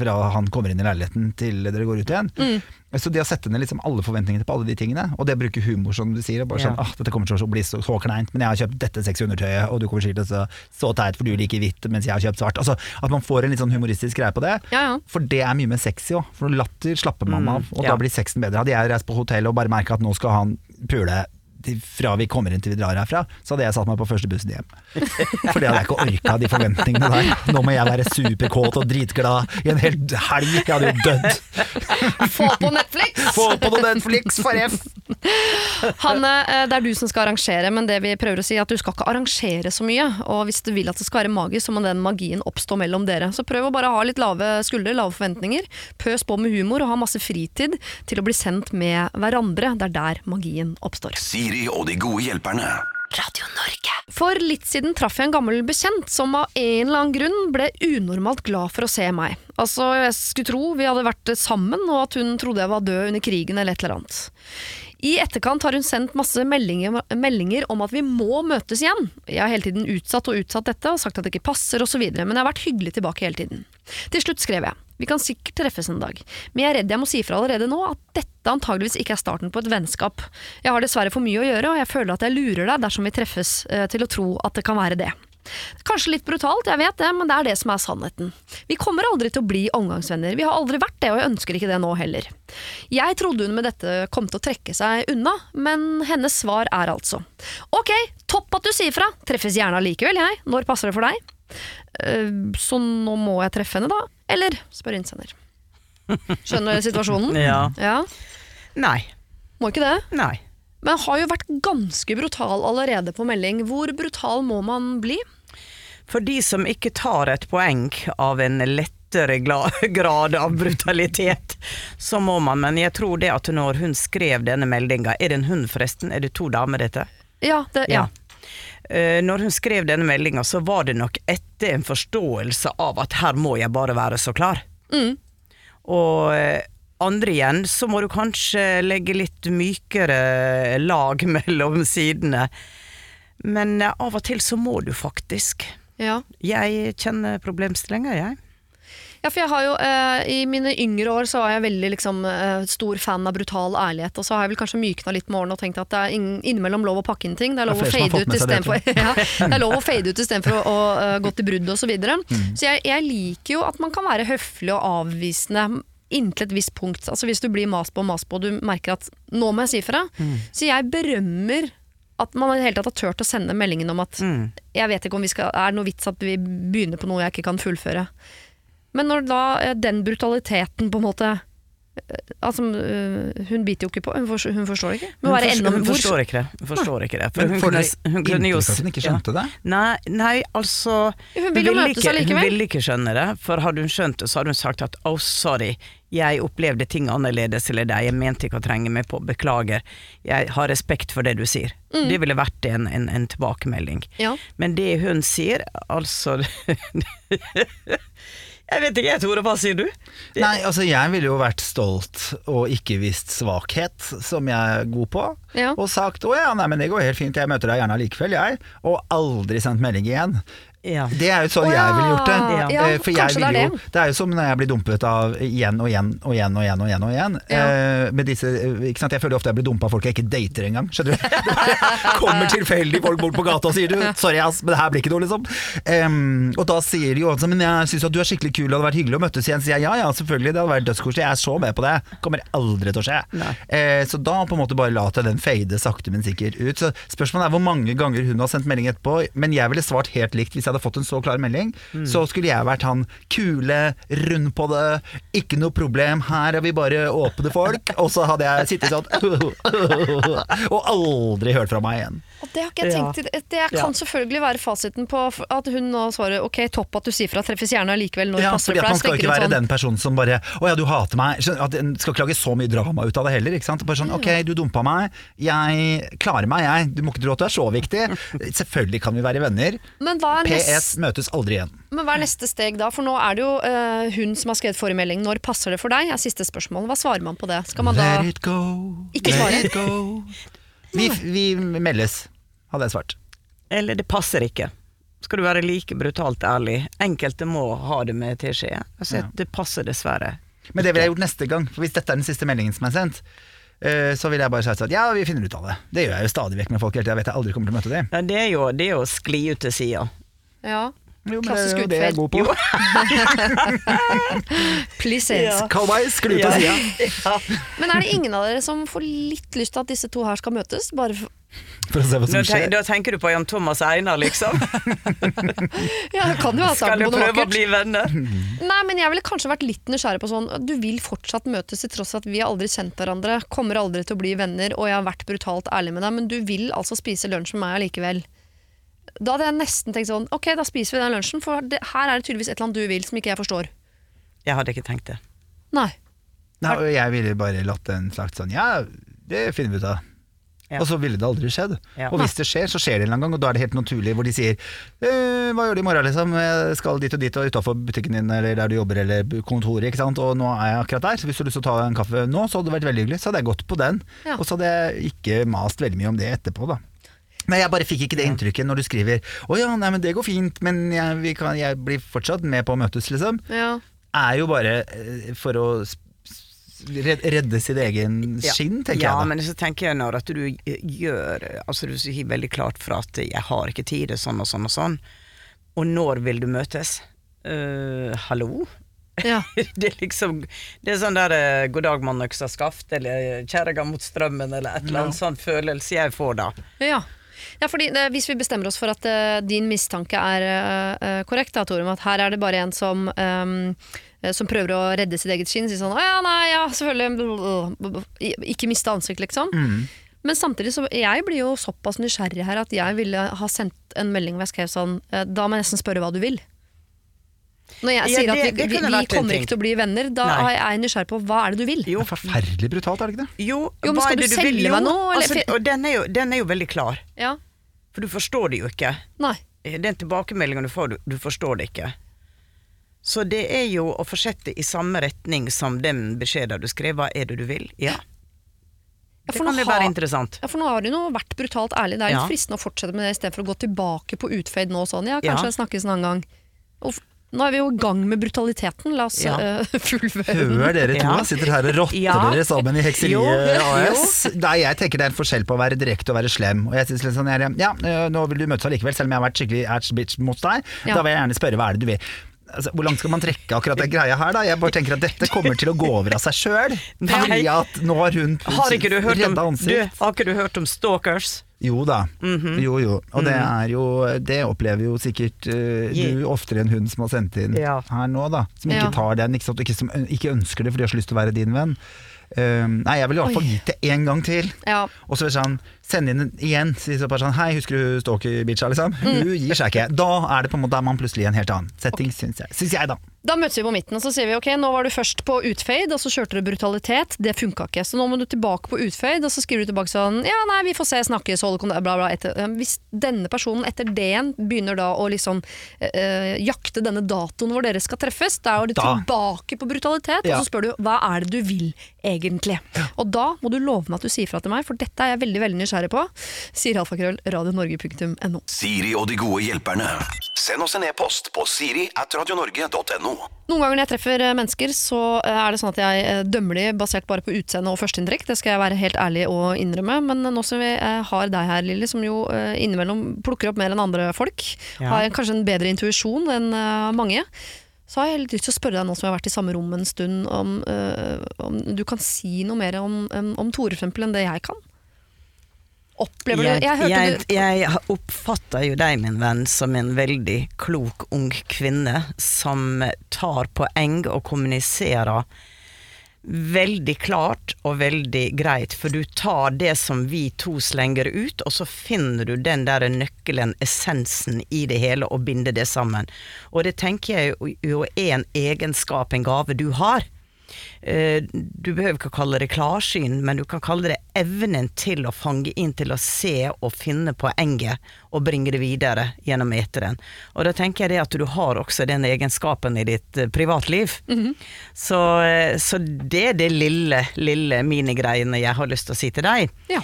fra han kommer inn i leiligheten til dere går ut igjen. Mm. Så det å sette ned liksom alle forventningene på alle de tingene, og det å bruke humor som du sier, og bare Ja. sånn ah, dette kommer til å bli så, så kleint, men jeg har kjøpt dette sexy undertøyet, og du kommer sikkert til å så, så teit for du liker hvitt, mens jeg har kjøpt svart. Altså At man får en litt sånn humoristisk greie på det. Ja, ja. For det er mye mer sexy òg. For latter slapper man Mm, av, og ja. da blir sexen bedre. Hadde jeg reist på hotell og bare merka at nå skal han pule fra vi kommer inn til vi drar herfra, så hadde jeg satt meg på første bussen hjem. For det hadde jeg ikke orka, de forventningene der. Nå må jeg være superkåt og dritglad i en hel helg. Jeg hadde jo dødd. Få på Netflix! Få på noe Netflix for F! Hanne, eh, det er du som skal arrangere, men det vi prøver å si er at du skal ikke arrangere så mye. Og hvis du vil at det skal være magisk, så må den magien oppstå mellom dere. Så prøv å bare ha litt lave skuldre, lave forventninger. Pøs på med humor og ha masse fritid til å bli sendt med hverandre. Det er der magien oppstår. Siri og de gode hjelperne. Radio Norge. For litt siden traff jeg en gammel bekjent som av en eller annen grunn ble unormalt glad for å se meg. Altså, jeg skulle tro vi hadde vært sammen, og at hun trodde jeg var død under krigen eller et eller annet. I etterkant har hun sendt masse meldinger, meldinger om at vi må møtes igjen. Jeg har hele tiden utsatt og utsatt dette og sagt at det ikke passer osv., men jeg har vært hyggelig tilbake hele tiden. Til slutt skrev jeg vi kan sikkert treffes en dag, men jeg er redd jeg må si fra allerede nå at dette antageligvis ikke er starten på et vennskap. Jeg har dessverre for mye å gjøre, og jeg føler at jeg lurer deg dersom vi treffes eh, til å tro at det kan være det. Kanskje litt brutalt, jeg vet det, men det er det som er sannheten. Vi kommer aldri til å bli omgangsvenner, vi har aldri vært det, og jeg ønsker ikke det nå heller. Jeg trodde hun med dette kom til å trekke seg unna, men hennes svar er altså Ok, topp at du sier fra, treffes gjerne allikevel, jeg, når passer det for deg? «Eh, så nå må jeg treffe henne, da? Eller? spør innsender. Skjønner du situasjonen? Ja. ja. Nei. Må ikke det? Nei. Men har jo vært ganske brutal allerede på melding. Hvor brutal må man bli? For de som ikke tar et poeng av en lettere grad av brutalitet, så må man. Men jeg tror det at når hun skrev denne meldinga Er det en hund, forresten? Er det to damer, dette? Ja, det, ja. Eh, Når hun skrev denne meldinga, så var det nok etter en forståelse av at her må jeg bare være så klar. Mm. Og eh, andre igjen, så må du kanskje legge litt mykere lag mellom sidene. Men eh, av og til så må du faktisk. ja. Jeg kjenner problemstillinga, jeg. Ja, for jeg har jo, eh, I mine yngre år så var jeg veldig liksom, eh, stor fan av brutal ærlighet. Og så har jeg vel kanskje mykna litt med årene og tenkt at det er inn, innimellom lov å pakke inn ting. Det er lov Det er å fade ut istedenfor ja, det er lov å fade ut istedenfor å, å uh, gå til brudd osv. Så, videre. så jeg, jeg liker jo at man kan være høflig og avvisende inntil et visst punkt. Altså Hvis du blir mast på og mast på og du merker at nå må jeg si fra. Så jeg berømmer at man i hele tatt har turt å sende meldingen om at Mm. jeg vet ikke om vi skal, er det noe vits at vi begynner på noe jeg ikke kan fullføre. Men når da eh, den brutaliteten på en måte eh, Altså, eh, hun biter jo ikke på, hun, forstår, hun forstår ikke. Men Hun, forstår, enda- hun forstår ikke det. Hun forstår ikke det. For hun kunne, hun kunne jo hun ikke skjønte det? Nei, nei, altså Hun ville jo møtes allikevel. Hun ville ikke skjønne det, for hadde hun skjønt det, så hadde hun sagt at oh, sorry, jeg opplevde ting annerledes eller deg, jeg mente ikke å trenge meg på, beklager, jeg har respekt for det du sier. Det ville vært en, en, en tilbakemelding. Ja. Men det hun sier, altså Jeg vet ikke, jeg Tore, hva sier du? Det- Nei, altså jeg ville jo vært stolt og ikke visst svakhet, som jeg er god på, Ja. og sagt å ja, nei, men det går helt fint, jeg møter deg gjerne allikevel, jeg, og aldri sendt melding igjen. Ja. Det er jo sånn jeg ville gjort det. Ja, Eh, For jeg er vil jo, det. det er jo som når jeg blir dumpet av igjen og igjen og igjen og igjen. og igjen, og igjen. Ja. Eh, med disse, eh, ikke sant? Jeg føler ofte jeg blir dumpet av folk jeg ikke dater engang. Skjønner du? Kommer tilfeldig folk bort på gata og sier du, 'sorry ass, men det her blir ikke noe', liksom. Um, og da sier de jo altså 'men jeg syns at du er skikkelig kul, det hadde vært hyggelig å møtes igjen'. Så sier jeg ja ja, selvfølgelig, det hadde vært dødskoselig, jeg er så med på det. Kommer aldri til å skje. Eh, så da på en måte bare later jeg den fade sakte, men sikkert ut. Så spørsmålet er hvor mange ganger hun har sendt melding etterpå. Men jeg ville svart helt likt hvis jeg hadde fått en så klar melding. Så skulle jeg vært han kule, rund på det, ikke noe problem, her er vi bare åpne folk. Og så hadde jeg sittet sånn og aldri hørt fra meg igjen. Og det har ikke jeg tenkt ja. Det kan selvfølgelig være fasiten på at hun nå svarer ok, topp at du sier fra, treffes gjerne allikevel når Ja, passer for Man skal ikke være sånn. den personen som bare 'Å ja, du hater meg'. At En skal ikke lage så mye drama ut av det heller. Ikke sant? Bare sånn 'Ok, du dumpa meg. Jeg klarer meg, jeg. Du må ikke tro at du er så viktig'. Selvfølgelig kan vi være venner. Men hva er Neste møtes aldri igjen. Men hva er neste steg da? For nå er det jo uh, hun som har skrevet forrige melding. Når passer det for deg? er siste spørsmål. Hva svarer man på det? Skal man da Let it go, Ikke let it go. Vi, vi meldes, hadde jeg svart. Eller det passer ikke. Skal du være like brutalt ærlig. Enkelte må ha det med teskje. Altså, Ja. Det passer dessverre. Men det ville jeg gjort neste gang. For Hvis dette er den siste meldingen som er sendt, eh, så ville jeg bare sagt at ja, vi finner ut av det. Det gjør jeg jo stadig vekk med folk hele tida. Jeg vet jeg aldri kommer til å møte dem. Ja, det, er jo, det er jo å skli ut til sida. Ja. Jo, men det Klassisk er jo det jeg er god på. Please say Ja. Skru til Ja. sida. Men er det ingen av dere som får litt lyst til at disse to her skal møtes? Bare for... For å se hva som skjer. da tenker du på Jan Thomas Einar, liksom? Ja, det kan jo være Skal du på prøve å bli venner? Nei, men jeg ville kanskje vært litt nysgjerrig på sånn Du vil fortsatt møtes til tross for at vi har aldri kjent hverandre, kommer aldri til å bli venner, og jeg har vært brutalt ærlig med deg, men du vil altså spise lunsj med meg allikevel. Da hadde jeg nesten tenkt sånn Ok, da spiser vi den lunsjen, for det, her er det tydeligvis et eller annet du vil som ikke jeg forstår. Jeg hadde ikke tenkt det. Nei. Nei, og jeg ville bare latt den sagt sånn ja, det finner vi ut av. Ja. og så ville det aldri skjedd. Ja. Og hvis det skjer, så skjer det en eller annen gang, og da er det helt naturlig hvor de sier eh, 'Hva gjør du i morgen', liksom? Jeg skal dit og dit og utafor butikken din eller der du jobber eller kontoret, ikke sant. Og nå er jeg akkurat der, så hvis du har lyst til å ta en kaffe nå, så hadde det vært veldig hyggelig. Så hadde jeg gått på den, Ja. og så hadde jeg ikke mast veldig mye om det etterpå, da. Men jeg bare fikk ikke det inntrykket når du skriver 'Å ja, nei, men det går fint, men jeg, vi kan, jeg blir fortsatt med på å møtes', liksom. Ja. Er jo bare eh, for å redde sitt egen skinn, tenker ja, jeg Ja, men så tenker jeg når at du eh, gjør Altså du sier veldig klart fra at 'jeg har ikke tid', det er sånn og sånn og sånn. Og når vil du møtes? Uh, hallo? Ja. det er liksom Det er sånn der uh, 'god dag, mann øksa skaft', eller 'kjerringa mot strømmen', eller et eller annet sånn følelse jeg får da. Ja. Ja, fordi det, Hvis vi bestemmer oss for at uh, din mistanke er eh, korrekt, da, Torum, at her er det bare en som, eh, som prøver å redde sitt eget skinn, sier sånn 'Å ja, nei, ja, selvfølgelig Ikke miste ansikt', liksom. Men samtidig så jeg blir jo såpass nysgjerrig her at jeg ville ha sendt en melding hvor jeg skrev sånn Da må jeg nesten spørre hva du vil. Når jeg Ja, sier at vi, vi, vi kommer ikke til å bli venner, da er jeg nysgjerrig på hva er det du vil. Jo, er forferdelig brutalt, er det ikke det? jo, Jo, men skal du det selge vil? Meg nå, Altså, og den er, jo, den er jo veldig klar, Ja, for du forstår det jo ikke. nei Den tilbakemeldingen du får, du, du forstår det ikke. Så det er jo å fortsette i samme retning som den beskjeden du skrev. Hva er det du vil? Ja. Ja, Det kan jo være interessant. Ja, for nå har du jo vært brutalt ærlig. Det er Ja. litt fristende å fortsette med det istedenfor å gå tilbake på utfade nå sånn. Ja, Ja. kanskje snakkes en annen gang. Og nå er vi jo i gang med brutaliteten. La oss Ja. eh, fullføre den. Hør dere to, Ja. sitter her og rotter Ja. dere sammen i Hekseriet AS. Nei, jeg tenker det er en forskjell på å være direkte og være slem. Og jeg synes litt sånn, jeg, ja, øh, nå vil du møtes allikevel, selv om jeg har vært skikkelig ass bitch mot deg. Ja. Da vil jeg gjerne spørre hva er det du vil. Altså, hvor langt skal man trekke akkurat den greia her, da? Jeg bare tenker at dette kommer til å gå over av seg sjøl. Fordi at nå har hun Har ikke du hørt om, du, har ikke du hørt om stalkers? Jo da. Mhm. Jo jo. Og det er jo Det opplever jo sikkert uh, du oftere enn hun som har sendt inn Ja. her nå, da. Som ikke Ja. tar den, ikke, sant? Ikke, som ikke ønsker det fordi de har så lyst til å være din venn. Um, nei, jeg vil i hvert fall gitt det én gang til. Ja. Og så vil jeg sånn, sende inn igjen. Si så bare sånn Hei, husker du Stalker-bitcha, liksom? Mm. Hun gir seg ikke. Da er det på en måte er man plutselig i en helt annen setting, syns jeg. Syns jeg, da. Da møtes vi på midten og så sier vi ok, nå var du først på utfade, og så kjørte du brutalitet. Det funka ikke. Så nå må du tilbake på utfade, og så skriver du tilbake sånn ja, nei, vi får se, snakkes, holde kontakt, bla, bla. Etter, hvis denne personen etter det igjen begynner da å liksom øh, jakte denne datoen hvor dere skal treffes, da er du Da. tilbake på brutalitet, Ja. og så spør du hva er det du vil egentlig. Og da må du love meg at du sier fra til meg, for dette er jeg veldig veldig nysgjerrig på. Sier alfakrøll radionorge.no. Siri og de gode hjelperne. Send oss en e-post på siri at radionorge.no. Noen ganger når jeg treffer eh, mennesker, så eh, er det sånn at jeg eh, dømmer de basert bare på utseende og førsteinntrykk. Det skal jeg være helt ærlig og innrømme. Men nå som vi har deg her, Lilly, som jo innimellom plukker opp mer enn andre folk, Ja. har kanskje en bedre intuisjon enn mange, så har jeg litt lyst til å spørre deg nå som jeg har vært i samme rom en stund, om, øh, om du kan si noe mer om, om, om Tore for eksempel, enn det jeg kan? Opplever Jeg, du Jeg jeg, du jeg oppfatter jo deg, min venn, som en veldig klok ung kvinne som tar poeng og kommuniserer veldig klart og veldig greit, for du tar det som vi to slenger ut, og så finner du den der nøkkelen, essensen i det hele, og binder det sammen. Og det tenker jeg jo- er en egenskap, en gave du har. Eh, Du behøver ikke å kalle det klarsyn, men du kan kalle det evnen til å fange inn, til å se og finne poenget, og bringe det videre gjennom eteren. Og da tenker jeg det at du har også den egenskapen i ditt eh, privatliv. så, -hmm. så det er det lille, lille minigreiene jeg har lyst til å si til deg. Ja.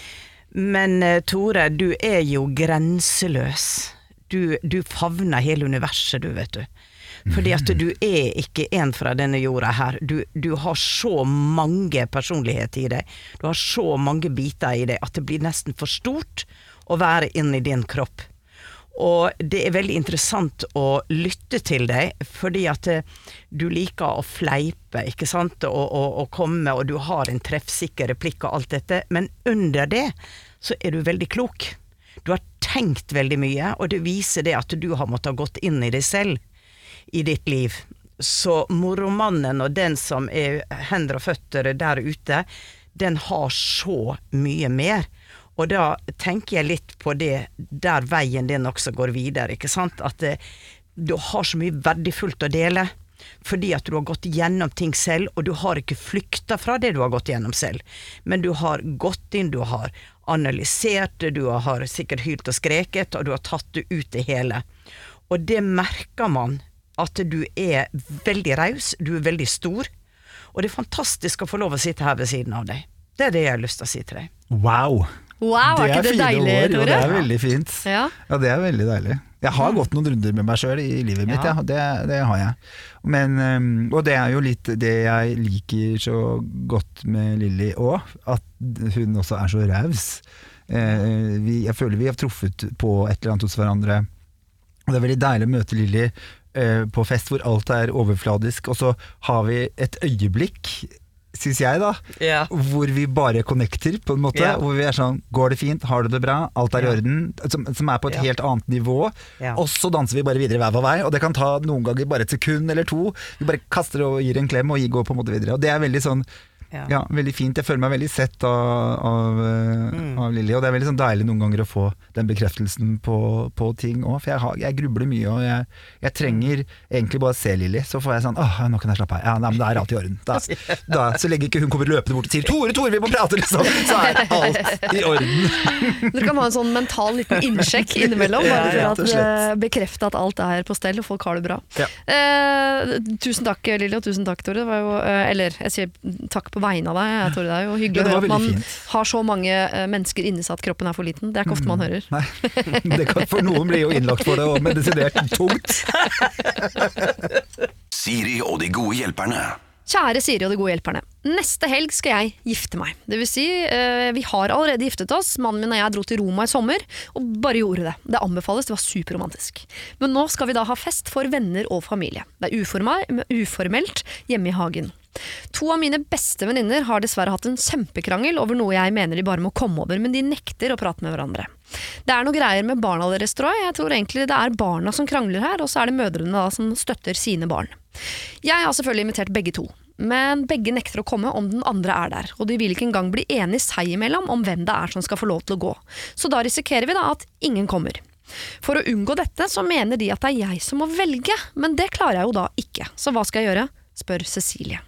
Men eh, Tore, du er jo grenseløs. Du, du favner hele universet, du, vet du. Fordi at du er ikke en fra denne jorda her. Du, du har så mange personligheter i deg. Du har så mange biter i deg at det blir nesten for stort å være inni din kropp. Og det er veldig interessant å lytte til deg, fordi at eh, du liker å fleipe, ikke sant, og, og, og komme, og du har en treffsikker replikk og alt dette, men under det så er du veldig klok. Du har tenkt veldig mye, og det viser det at du har måttet ha gått inn i deg selv i ditt liv. Så moromannen og den som er hender og føtter der ute, den har så mye mer. Og da tenker jeg litt på det der veien din også går videre, ikke sant. At det, du har så mye verdifullt å dele. Fordi at du har gått gjennom ting selv, og du har ikke flykta fra det du har gått gjennom selv. Men du har gått inn, du har analysert det, du har sikkert hylt og skreket, og du har tatt det ut det hele. Og det merker man, at du er veldig raus, du er veldig stor, og det er fantastisk å få lov å sitte her ved siden av deg. Det er det jeg har lyst til å si til deg. Wow! Wow, er ikke det deilig, Tore? det er veldig fint. Ja. Ja, det er veldig deilig. Jeg har gått noen runder med meg sjøl i livet mitt, Ja. ja. det, det har jeg. Men, og det er jo litt det jeg liker så godt med Lilly òg, at hun også er så raus. Eh, jeg føler vi har truffet på et eller annet hos hverandre. Og det er veldig deilig å møte Lilly på fest hvor alt er overfladisk, og så har vi et øyeblikk, syns jeg, da, Ja. hvor vi bare connecter, på en måte. Ja. Hvor vi er sånn Går det fint? Har du det bra? Alt er i orden? Som, som er på et helt annet nivå. Og så danser vi bare videre hver vår vei, og det kan ta noen ganger bare et sekund eller to. Vi bare kaster og gir en klem og går på en måte videre. Og det er veldig sånn Ja. ja, veldig fint. Jeg føler meg veldig sett av, av, eh, Mm. av Lilly, og det er veldig sånn deilig noen ganger å få den bekreftelsen på, på ting òg. For jeg, har, jeg grubler mye, og jeg, jeg trenger egentlig bare å se Lilly, så får jeg sånn åh, nå kan jeg slappe av. Ja, nei, men det er alt i orden. Da, da, så lenge ikke hun kommer løpende bort og sier 'Tore, Tore, vi må prate', liksom, så er alt i orden. Dere kan ha en sånn mental liten innsjekk innimellom, bare for slett. eh, bekrefte at alt er på stell og folk har det bra. Ja. Eh, tusen takk Lilly, og tusen takk Tore. Det var jo, eh, eller jeg sier takk på vegne av deg, Tore. Det er jo hyggelig Ja, å høre at man fint. har så mange eh, mennesker inni seg at kroppen er for liten. Det er ikke ofte man hører. Nei, det kan, for noen blir jo innlagt for det og medisinert tungt. Siri og de gode hjelperne. Kjære Siri og de gode hjelperne. Neste helg skal jeg gifte meg. Det vil si, eh, vi har allerede giftet oss. Mannen min og jeg dro til Roma i sommer, og bare gjorde det. Det anbefales, det var superromantisk. Men nå skal vi da ha fest for venner og familie. Det er uformelt hjemme i hagen. To av mine beste venninner har dessverre hatt en kjempekrangel over noe jeg mener de bare må komme over, men de nekter å prate med hverandre. Det er noe greier med barna deres, tror jeg. Jeg tror egentlig det er barna som krangler her, og så er det mødrene da som støtter sine barn. Jeg har selvfølgelig invitert begge to, men begge nekter å komme om den andre er der, og de vil ikke engang bli enige seg imellom om hvem det er som skal få lov til å gå. Så da risikerer vi da at ingen kommer. For å unngå dette så mener de at det er jeg som må velge, men det klarer jeg jo da ikke. Så hva skal jeg gjøre? spør Cecilie.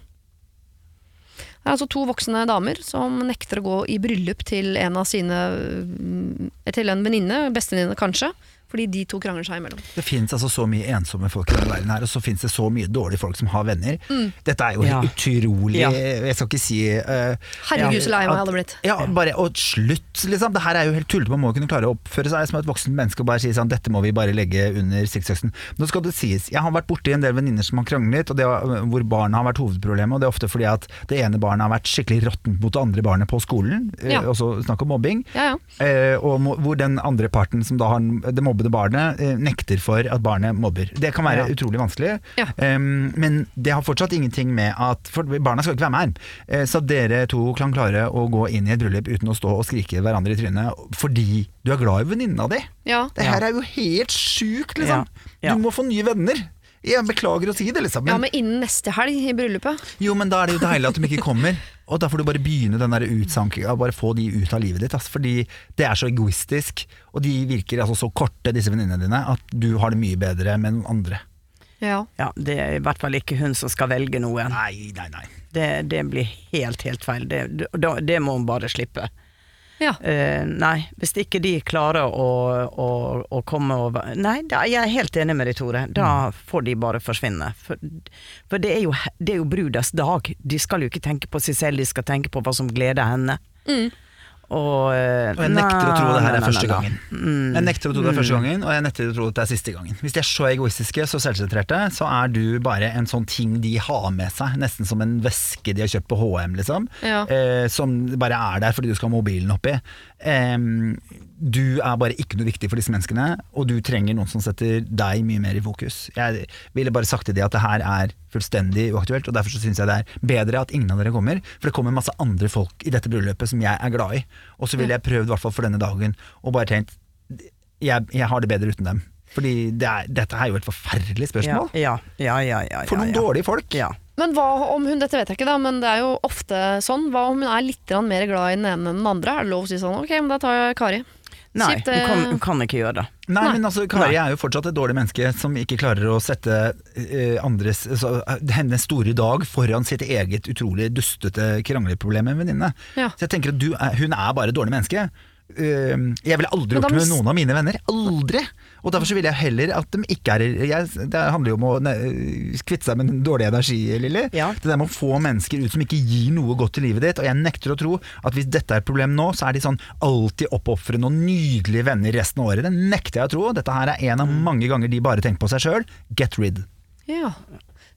Altså to voksne damer som nekter å gå i bryllup til en av sine mm, Til en venninne, bestevenninne kanskje, fordi de to krangler seg imellom. Det finnes altså så mye ensomme folk i denne verden her, og så finnes det så mye dårlige folk som har venner. Dette er jo Ja. utrolig Ja. Jeg skal ikke si uh, Herregud, så lei meg jeg hadde blitt. Ja, bare og slutt, liksom. Det her er jo helt tullete. Man må kunne klare å oppføre seg som et voksen menneske og bare si sånn Dette må vi bare legge under strikkøksen. Nå skal det sies, jeg har vært borti en del venninner som har kranglet, og det var, hvor barna har vært hovedproblemet. Og det er ofte fordi at det ene barnet har vært skikkelig råttent mot det andre barnet på skolen. eh, Ja. Også snakk om mobbing. Ja, ja. Uh, og må, hvor den andre parten, som da har det mobbede barnet, eh, nekter for at barnet mobber. Det kan være Ja. utrolig vanskelig, Ja. um, men det har fortsatt ingenting med at For barna skal ikke være med her. Eh, så dere to kan klare å gå inn i et bryllup uten å stå og skrike hverandre i trynet fordi du er glad i venninna di. ja. Det her er jo helt sjukt, liksom. Du må få nye venner. Jeg beklager å si det, liksom. Ja, Men, men innen neste helg i bryllupet. jo, men da er det jo deilig at de ikke kommer. Og da får du bare begynne den der utsankinga, bare få de ut av livet ditt. Altså, fordi det er så egoistisk, og de virker altså så korte, disse venninnene dine, at du har det mye bedre med noen andre. Ja. Ja, det er i hvert fall ikke hun som skal velge noen. Nei, nei, nei. Det, det blir helt, helt feil. Det, det, det må hun bare slippe. Ja. Uh, nei, hvis ikke de klarer å, å, å komme over Nei, da, jeg er helt enig med deg, Tore. Da får de bare forsvinne. For, for det, er jo, det er jo brudas dag. De skal jo ikke tenke på seg selv, de skal tenke på hva som gleder henne. Og, eh, Og jeg nekter å tro det her er første gangen. Jeg nekter å tro det er første gangen, og jeg nekter å tro det er siste gangen. Hvis de er så egoistiske, så selvsentrerte, så er du bare en sånn ting de har med seg, nesten som en veske de har kjøpt på HM, liksom. Ja. Eh, som bare er der fordi du skal ha mobilen oppi. Du er bare ikke noe viktig for disse menneskene, og du trenger noen som setter deg mye mer i fokus. Jeg ville bare sagt til de at det her er fullstendig uaktuelt, og derfor så syns jeg det er bedre at ingen av dere kommer, for det kommer masse andre folk i dette bryllupet som jeg er glad i. Og så ville jeg prøvd, i hvert fall for denne dagen, og bare tenkt jeg, jeg har det bedre uten dem. Fordi det er, dette er jo et forferdelig spørsmål. ja, ja, ja, ja, For noen dårlige folk. Ja. Men hva om hun, dette vet jeg ikke da, men det er jo ofte sånn, hva om hun er litt mer glad i den ene enn den andre? Er det lov å si sånn, ok, men da tar jeg Kari. Nei, Kjipt, hun kan, eh. hun kan ikke gjøre det. Nei, Nei. men altså, Kari er jo fortsatt et dårlig menneske som ikke klarer å sette eh, andres, altså, hennes store dag foran sitt eget utrolig dustete krangleproblem med en venninne. Ja. Så jeg tenker at du er, hun er bare et dårlig menneske. Eh, jeg ville aldri gjort det med noen av mine venner. Aldri! Og derfor så vil jeg heller at de ikke er jeg, Det handler jo om å ne, kvitte seg med den dårlige energi, Lilly. Ja. Det der med å få mennesker ut som ikke gir noe godt til livet ditt. Og jeg nekter å tro at hvis dette er et problem nå, så er de sånn alltid oppofrende og nydelige venner resten av året. Det nekter jeg å tro. Dette her er en av mange ganger de bare tenker på seg sjøl. Get rid. Ja.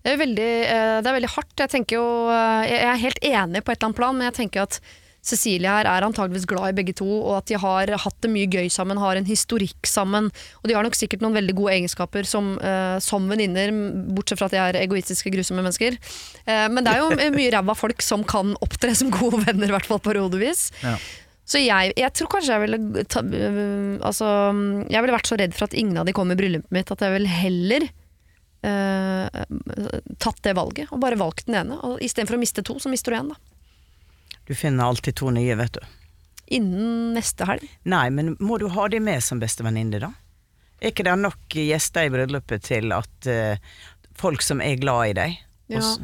Det er, veldig, eh, det er veldig hardt. Jeg, jo, eh, jeg er helt enig på et eller annet plan, men jeg tenker at Cecilie her er antageligvis glad i begge to, og at de har hatt det mye gøy sammen, har en historikk sammen. Og de har nok sikkert noen veldig gode egenskaper som, uh, som venninner, bortsett fra at de er egoistiske, grusomme mennesker. Uh, men det er jo mye ræva folk som kan opptre som gode venner, i hvert fall periodevis. Ja. Så jeg, jeg tror kanskje jeg ville ta, uh, altså, Jeg ville vært så redd for at ingen av de kom i bryllupet mitt, at jeg ville heller tatt det valget, og bare valgt den ene. Istedenfor å miste to, så mister du én, da. Du finner alltid to nye, vet du. Innen neste helg. Nei, men må du ha de med som bestevenninne, da? Er ikke det nok gjester i bryllupet til at uh, folk som er glad i deg Ja. og s-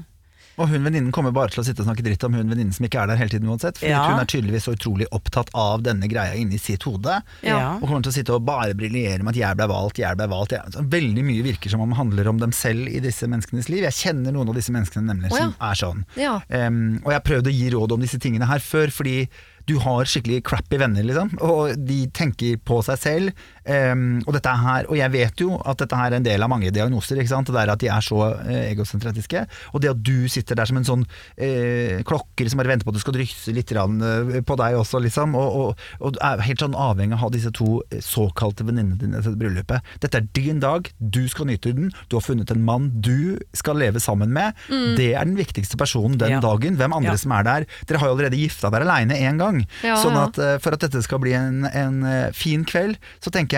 Og hun venninnen kommer bare til å sitte og snakke dritt om hun venninnen som ikke er der hele tiden uansett. Fordi Ja. hun er tydeligvis så utrolig opptatt av denne greia inni sitt hode. Ja. Og kommer til å sitte og bare briljere med at jeg ble valgt, jeg ble valgt. Jeg. Så Veldig mye virker som om det handler om dem selv i disse menneskenes liv. Jeg kjenner noen av disse menneskene nemlig oh, ja. som er sånn. Ja. Em, og jeg har prøvd å gi råd om disse tingene her før, fordi du har skikkelig crappy venner, liksom. Og de tenker på seg selv. Em, og, dette er her, og jeg vet jo at dette her er en del av mange diagnoser. Ikke sant? Det er at de er så uh, egosentratiske. Og det at du sitter der som en sånn uh, klokker som bare venter på at du skal drysse litt eh, på deg også, liksom. Og, og, og er helt sånn avhengig av å ha disse to eh, såkalte venninnene dine til bryllupet. Dette er din dag, du skal nyte den. Du har funnet en mann du skal leve sammen med. Det er den viktigste personen den Ja. dagen. Hvem andre Ja. som er der. Dere har jo allerede gifta dere aleine én gang. Ja, sånn at eh, for at dette skal bli en, en eh, fin kveld, så tenker jeg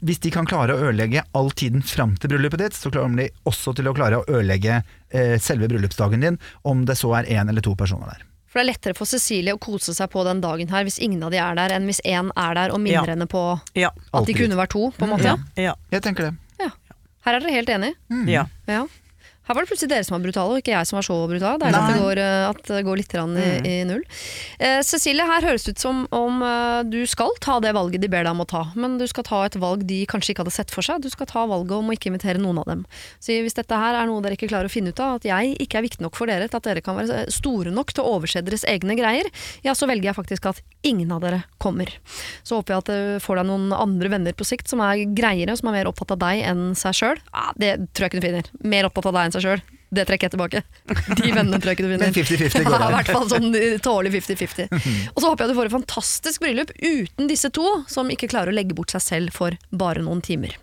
hvis de kan klare å ødelegge all tiden fram til bryllupet ditt, så klarer de også til å klare å ødelegge eh, selve bryllupsdagen din, om det så er én eller to personer der. For det er lettere for Cecilie å kose seg på den dagen her hvis ingen av de er der, enn hvis én er der og minner Ja. henne på Ja. at de kunne vært to, på en måte. Ja. ja. Jeg tenker det. Her er dere helt enige. ja. Ja. Her var det plutselig dere som var brutale, og ikke jeg som var så brutal. Det er at det går, eh, at det går litt grann i, i null. Eh, Cecilie, her høres det ut som om eh, du skal ta det valget de ber deg om å ta, men du skal ta et valg de kanskje ikke hadde sett for seg. Du skal ta valget om å ikke invitere noen av dem. Så hvis dette her er noe dere ikke klarer å finne ut av, at jeg ikke er viktig nok for dere til at dere kan være store nok til å overse deres egne greier, ja, så velger jeg faktisk at ingen av dere kommer. Så håper jeg at du får deg noen andre venner på sikt som er greiere, som er mer opptatt av deg enn seg sjøl. Ah, det tror jeg ikke du finner. Mer opptatt av deg enn seg sjøl. Det trekker jeg tilbake. De vennene tror jeg ikke du vinner. Men 50-50 går Ja, det. i hvert fall sånn eh, tålelig 50-50. Og så håper jeg du får et fantastisk bryllup uten disse to, som ikke klarer å legge bort seg selv for bare noen timer.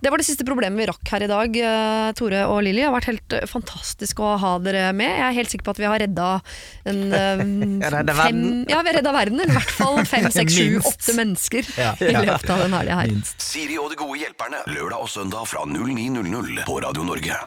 Det var det siste problemet vi rakk her i dag, eh, Tore og Lilly. Det har vært helt eh, fantastisk å ha dere med. Jeg er helt sikker på at vi har redda en Redda fem. Ja, vi har redda verden. Eller i hvert fall fem, seks, sju, åtte mennesker Ja. i løpet av den helga her. Minst. Siri og de gode hjelperne. Lørdag og søndag fra 09.00 på Radio Norge.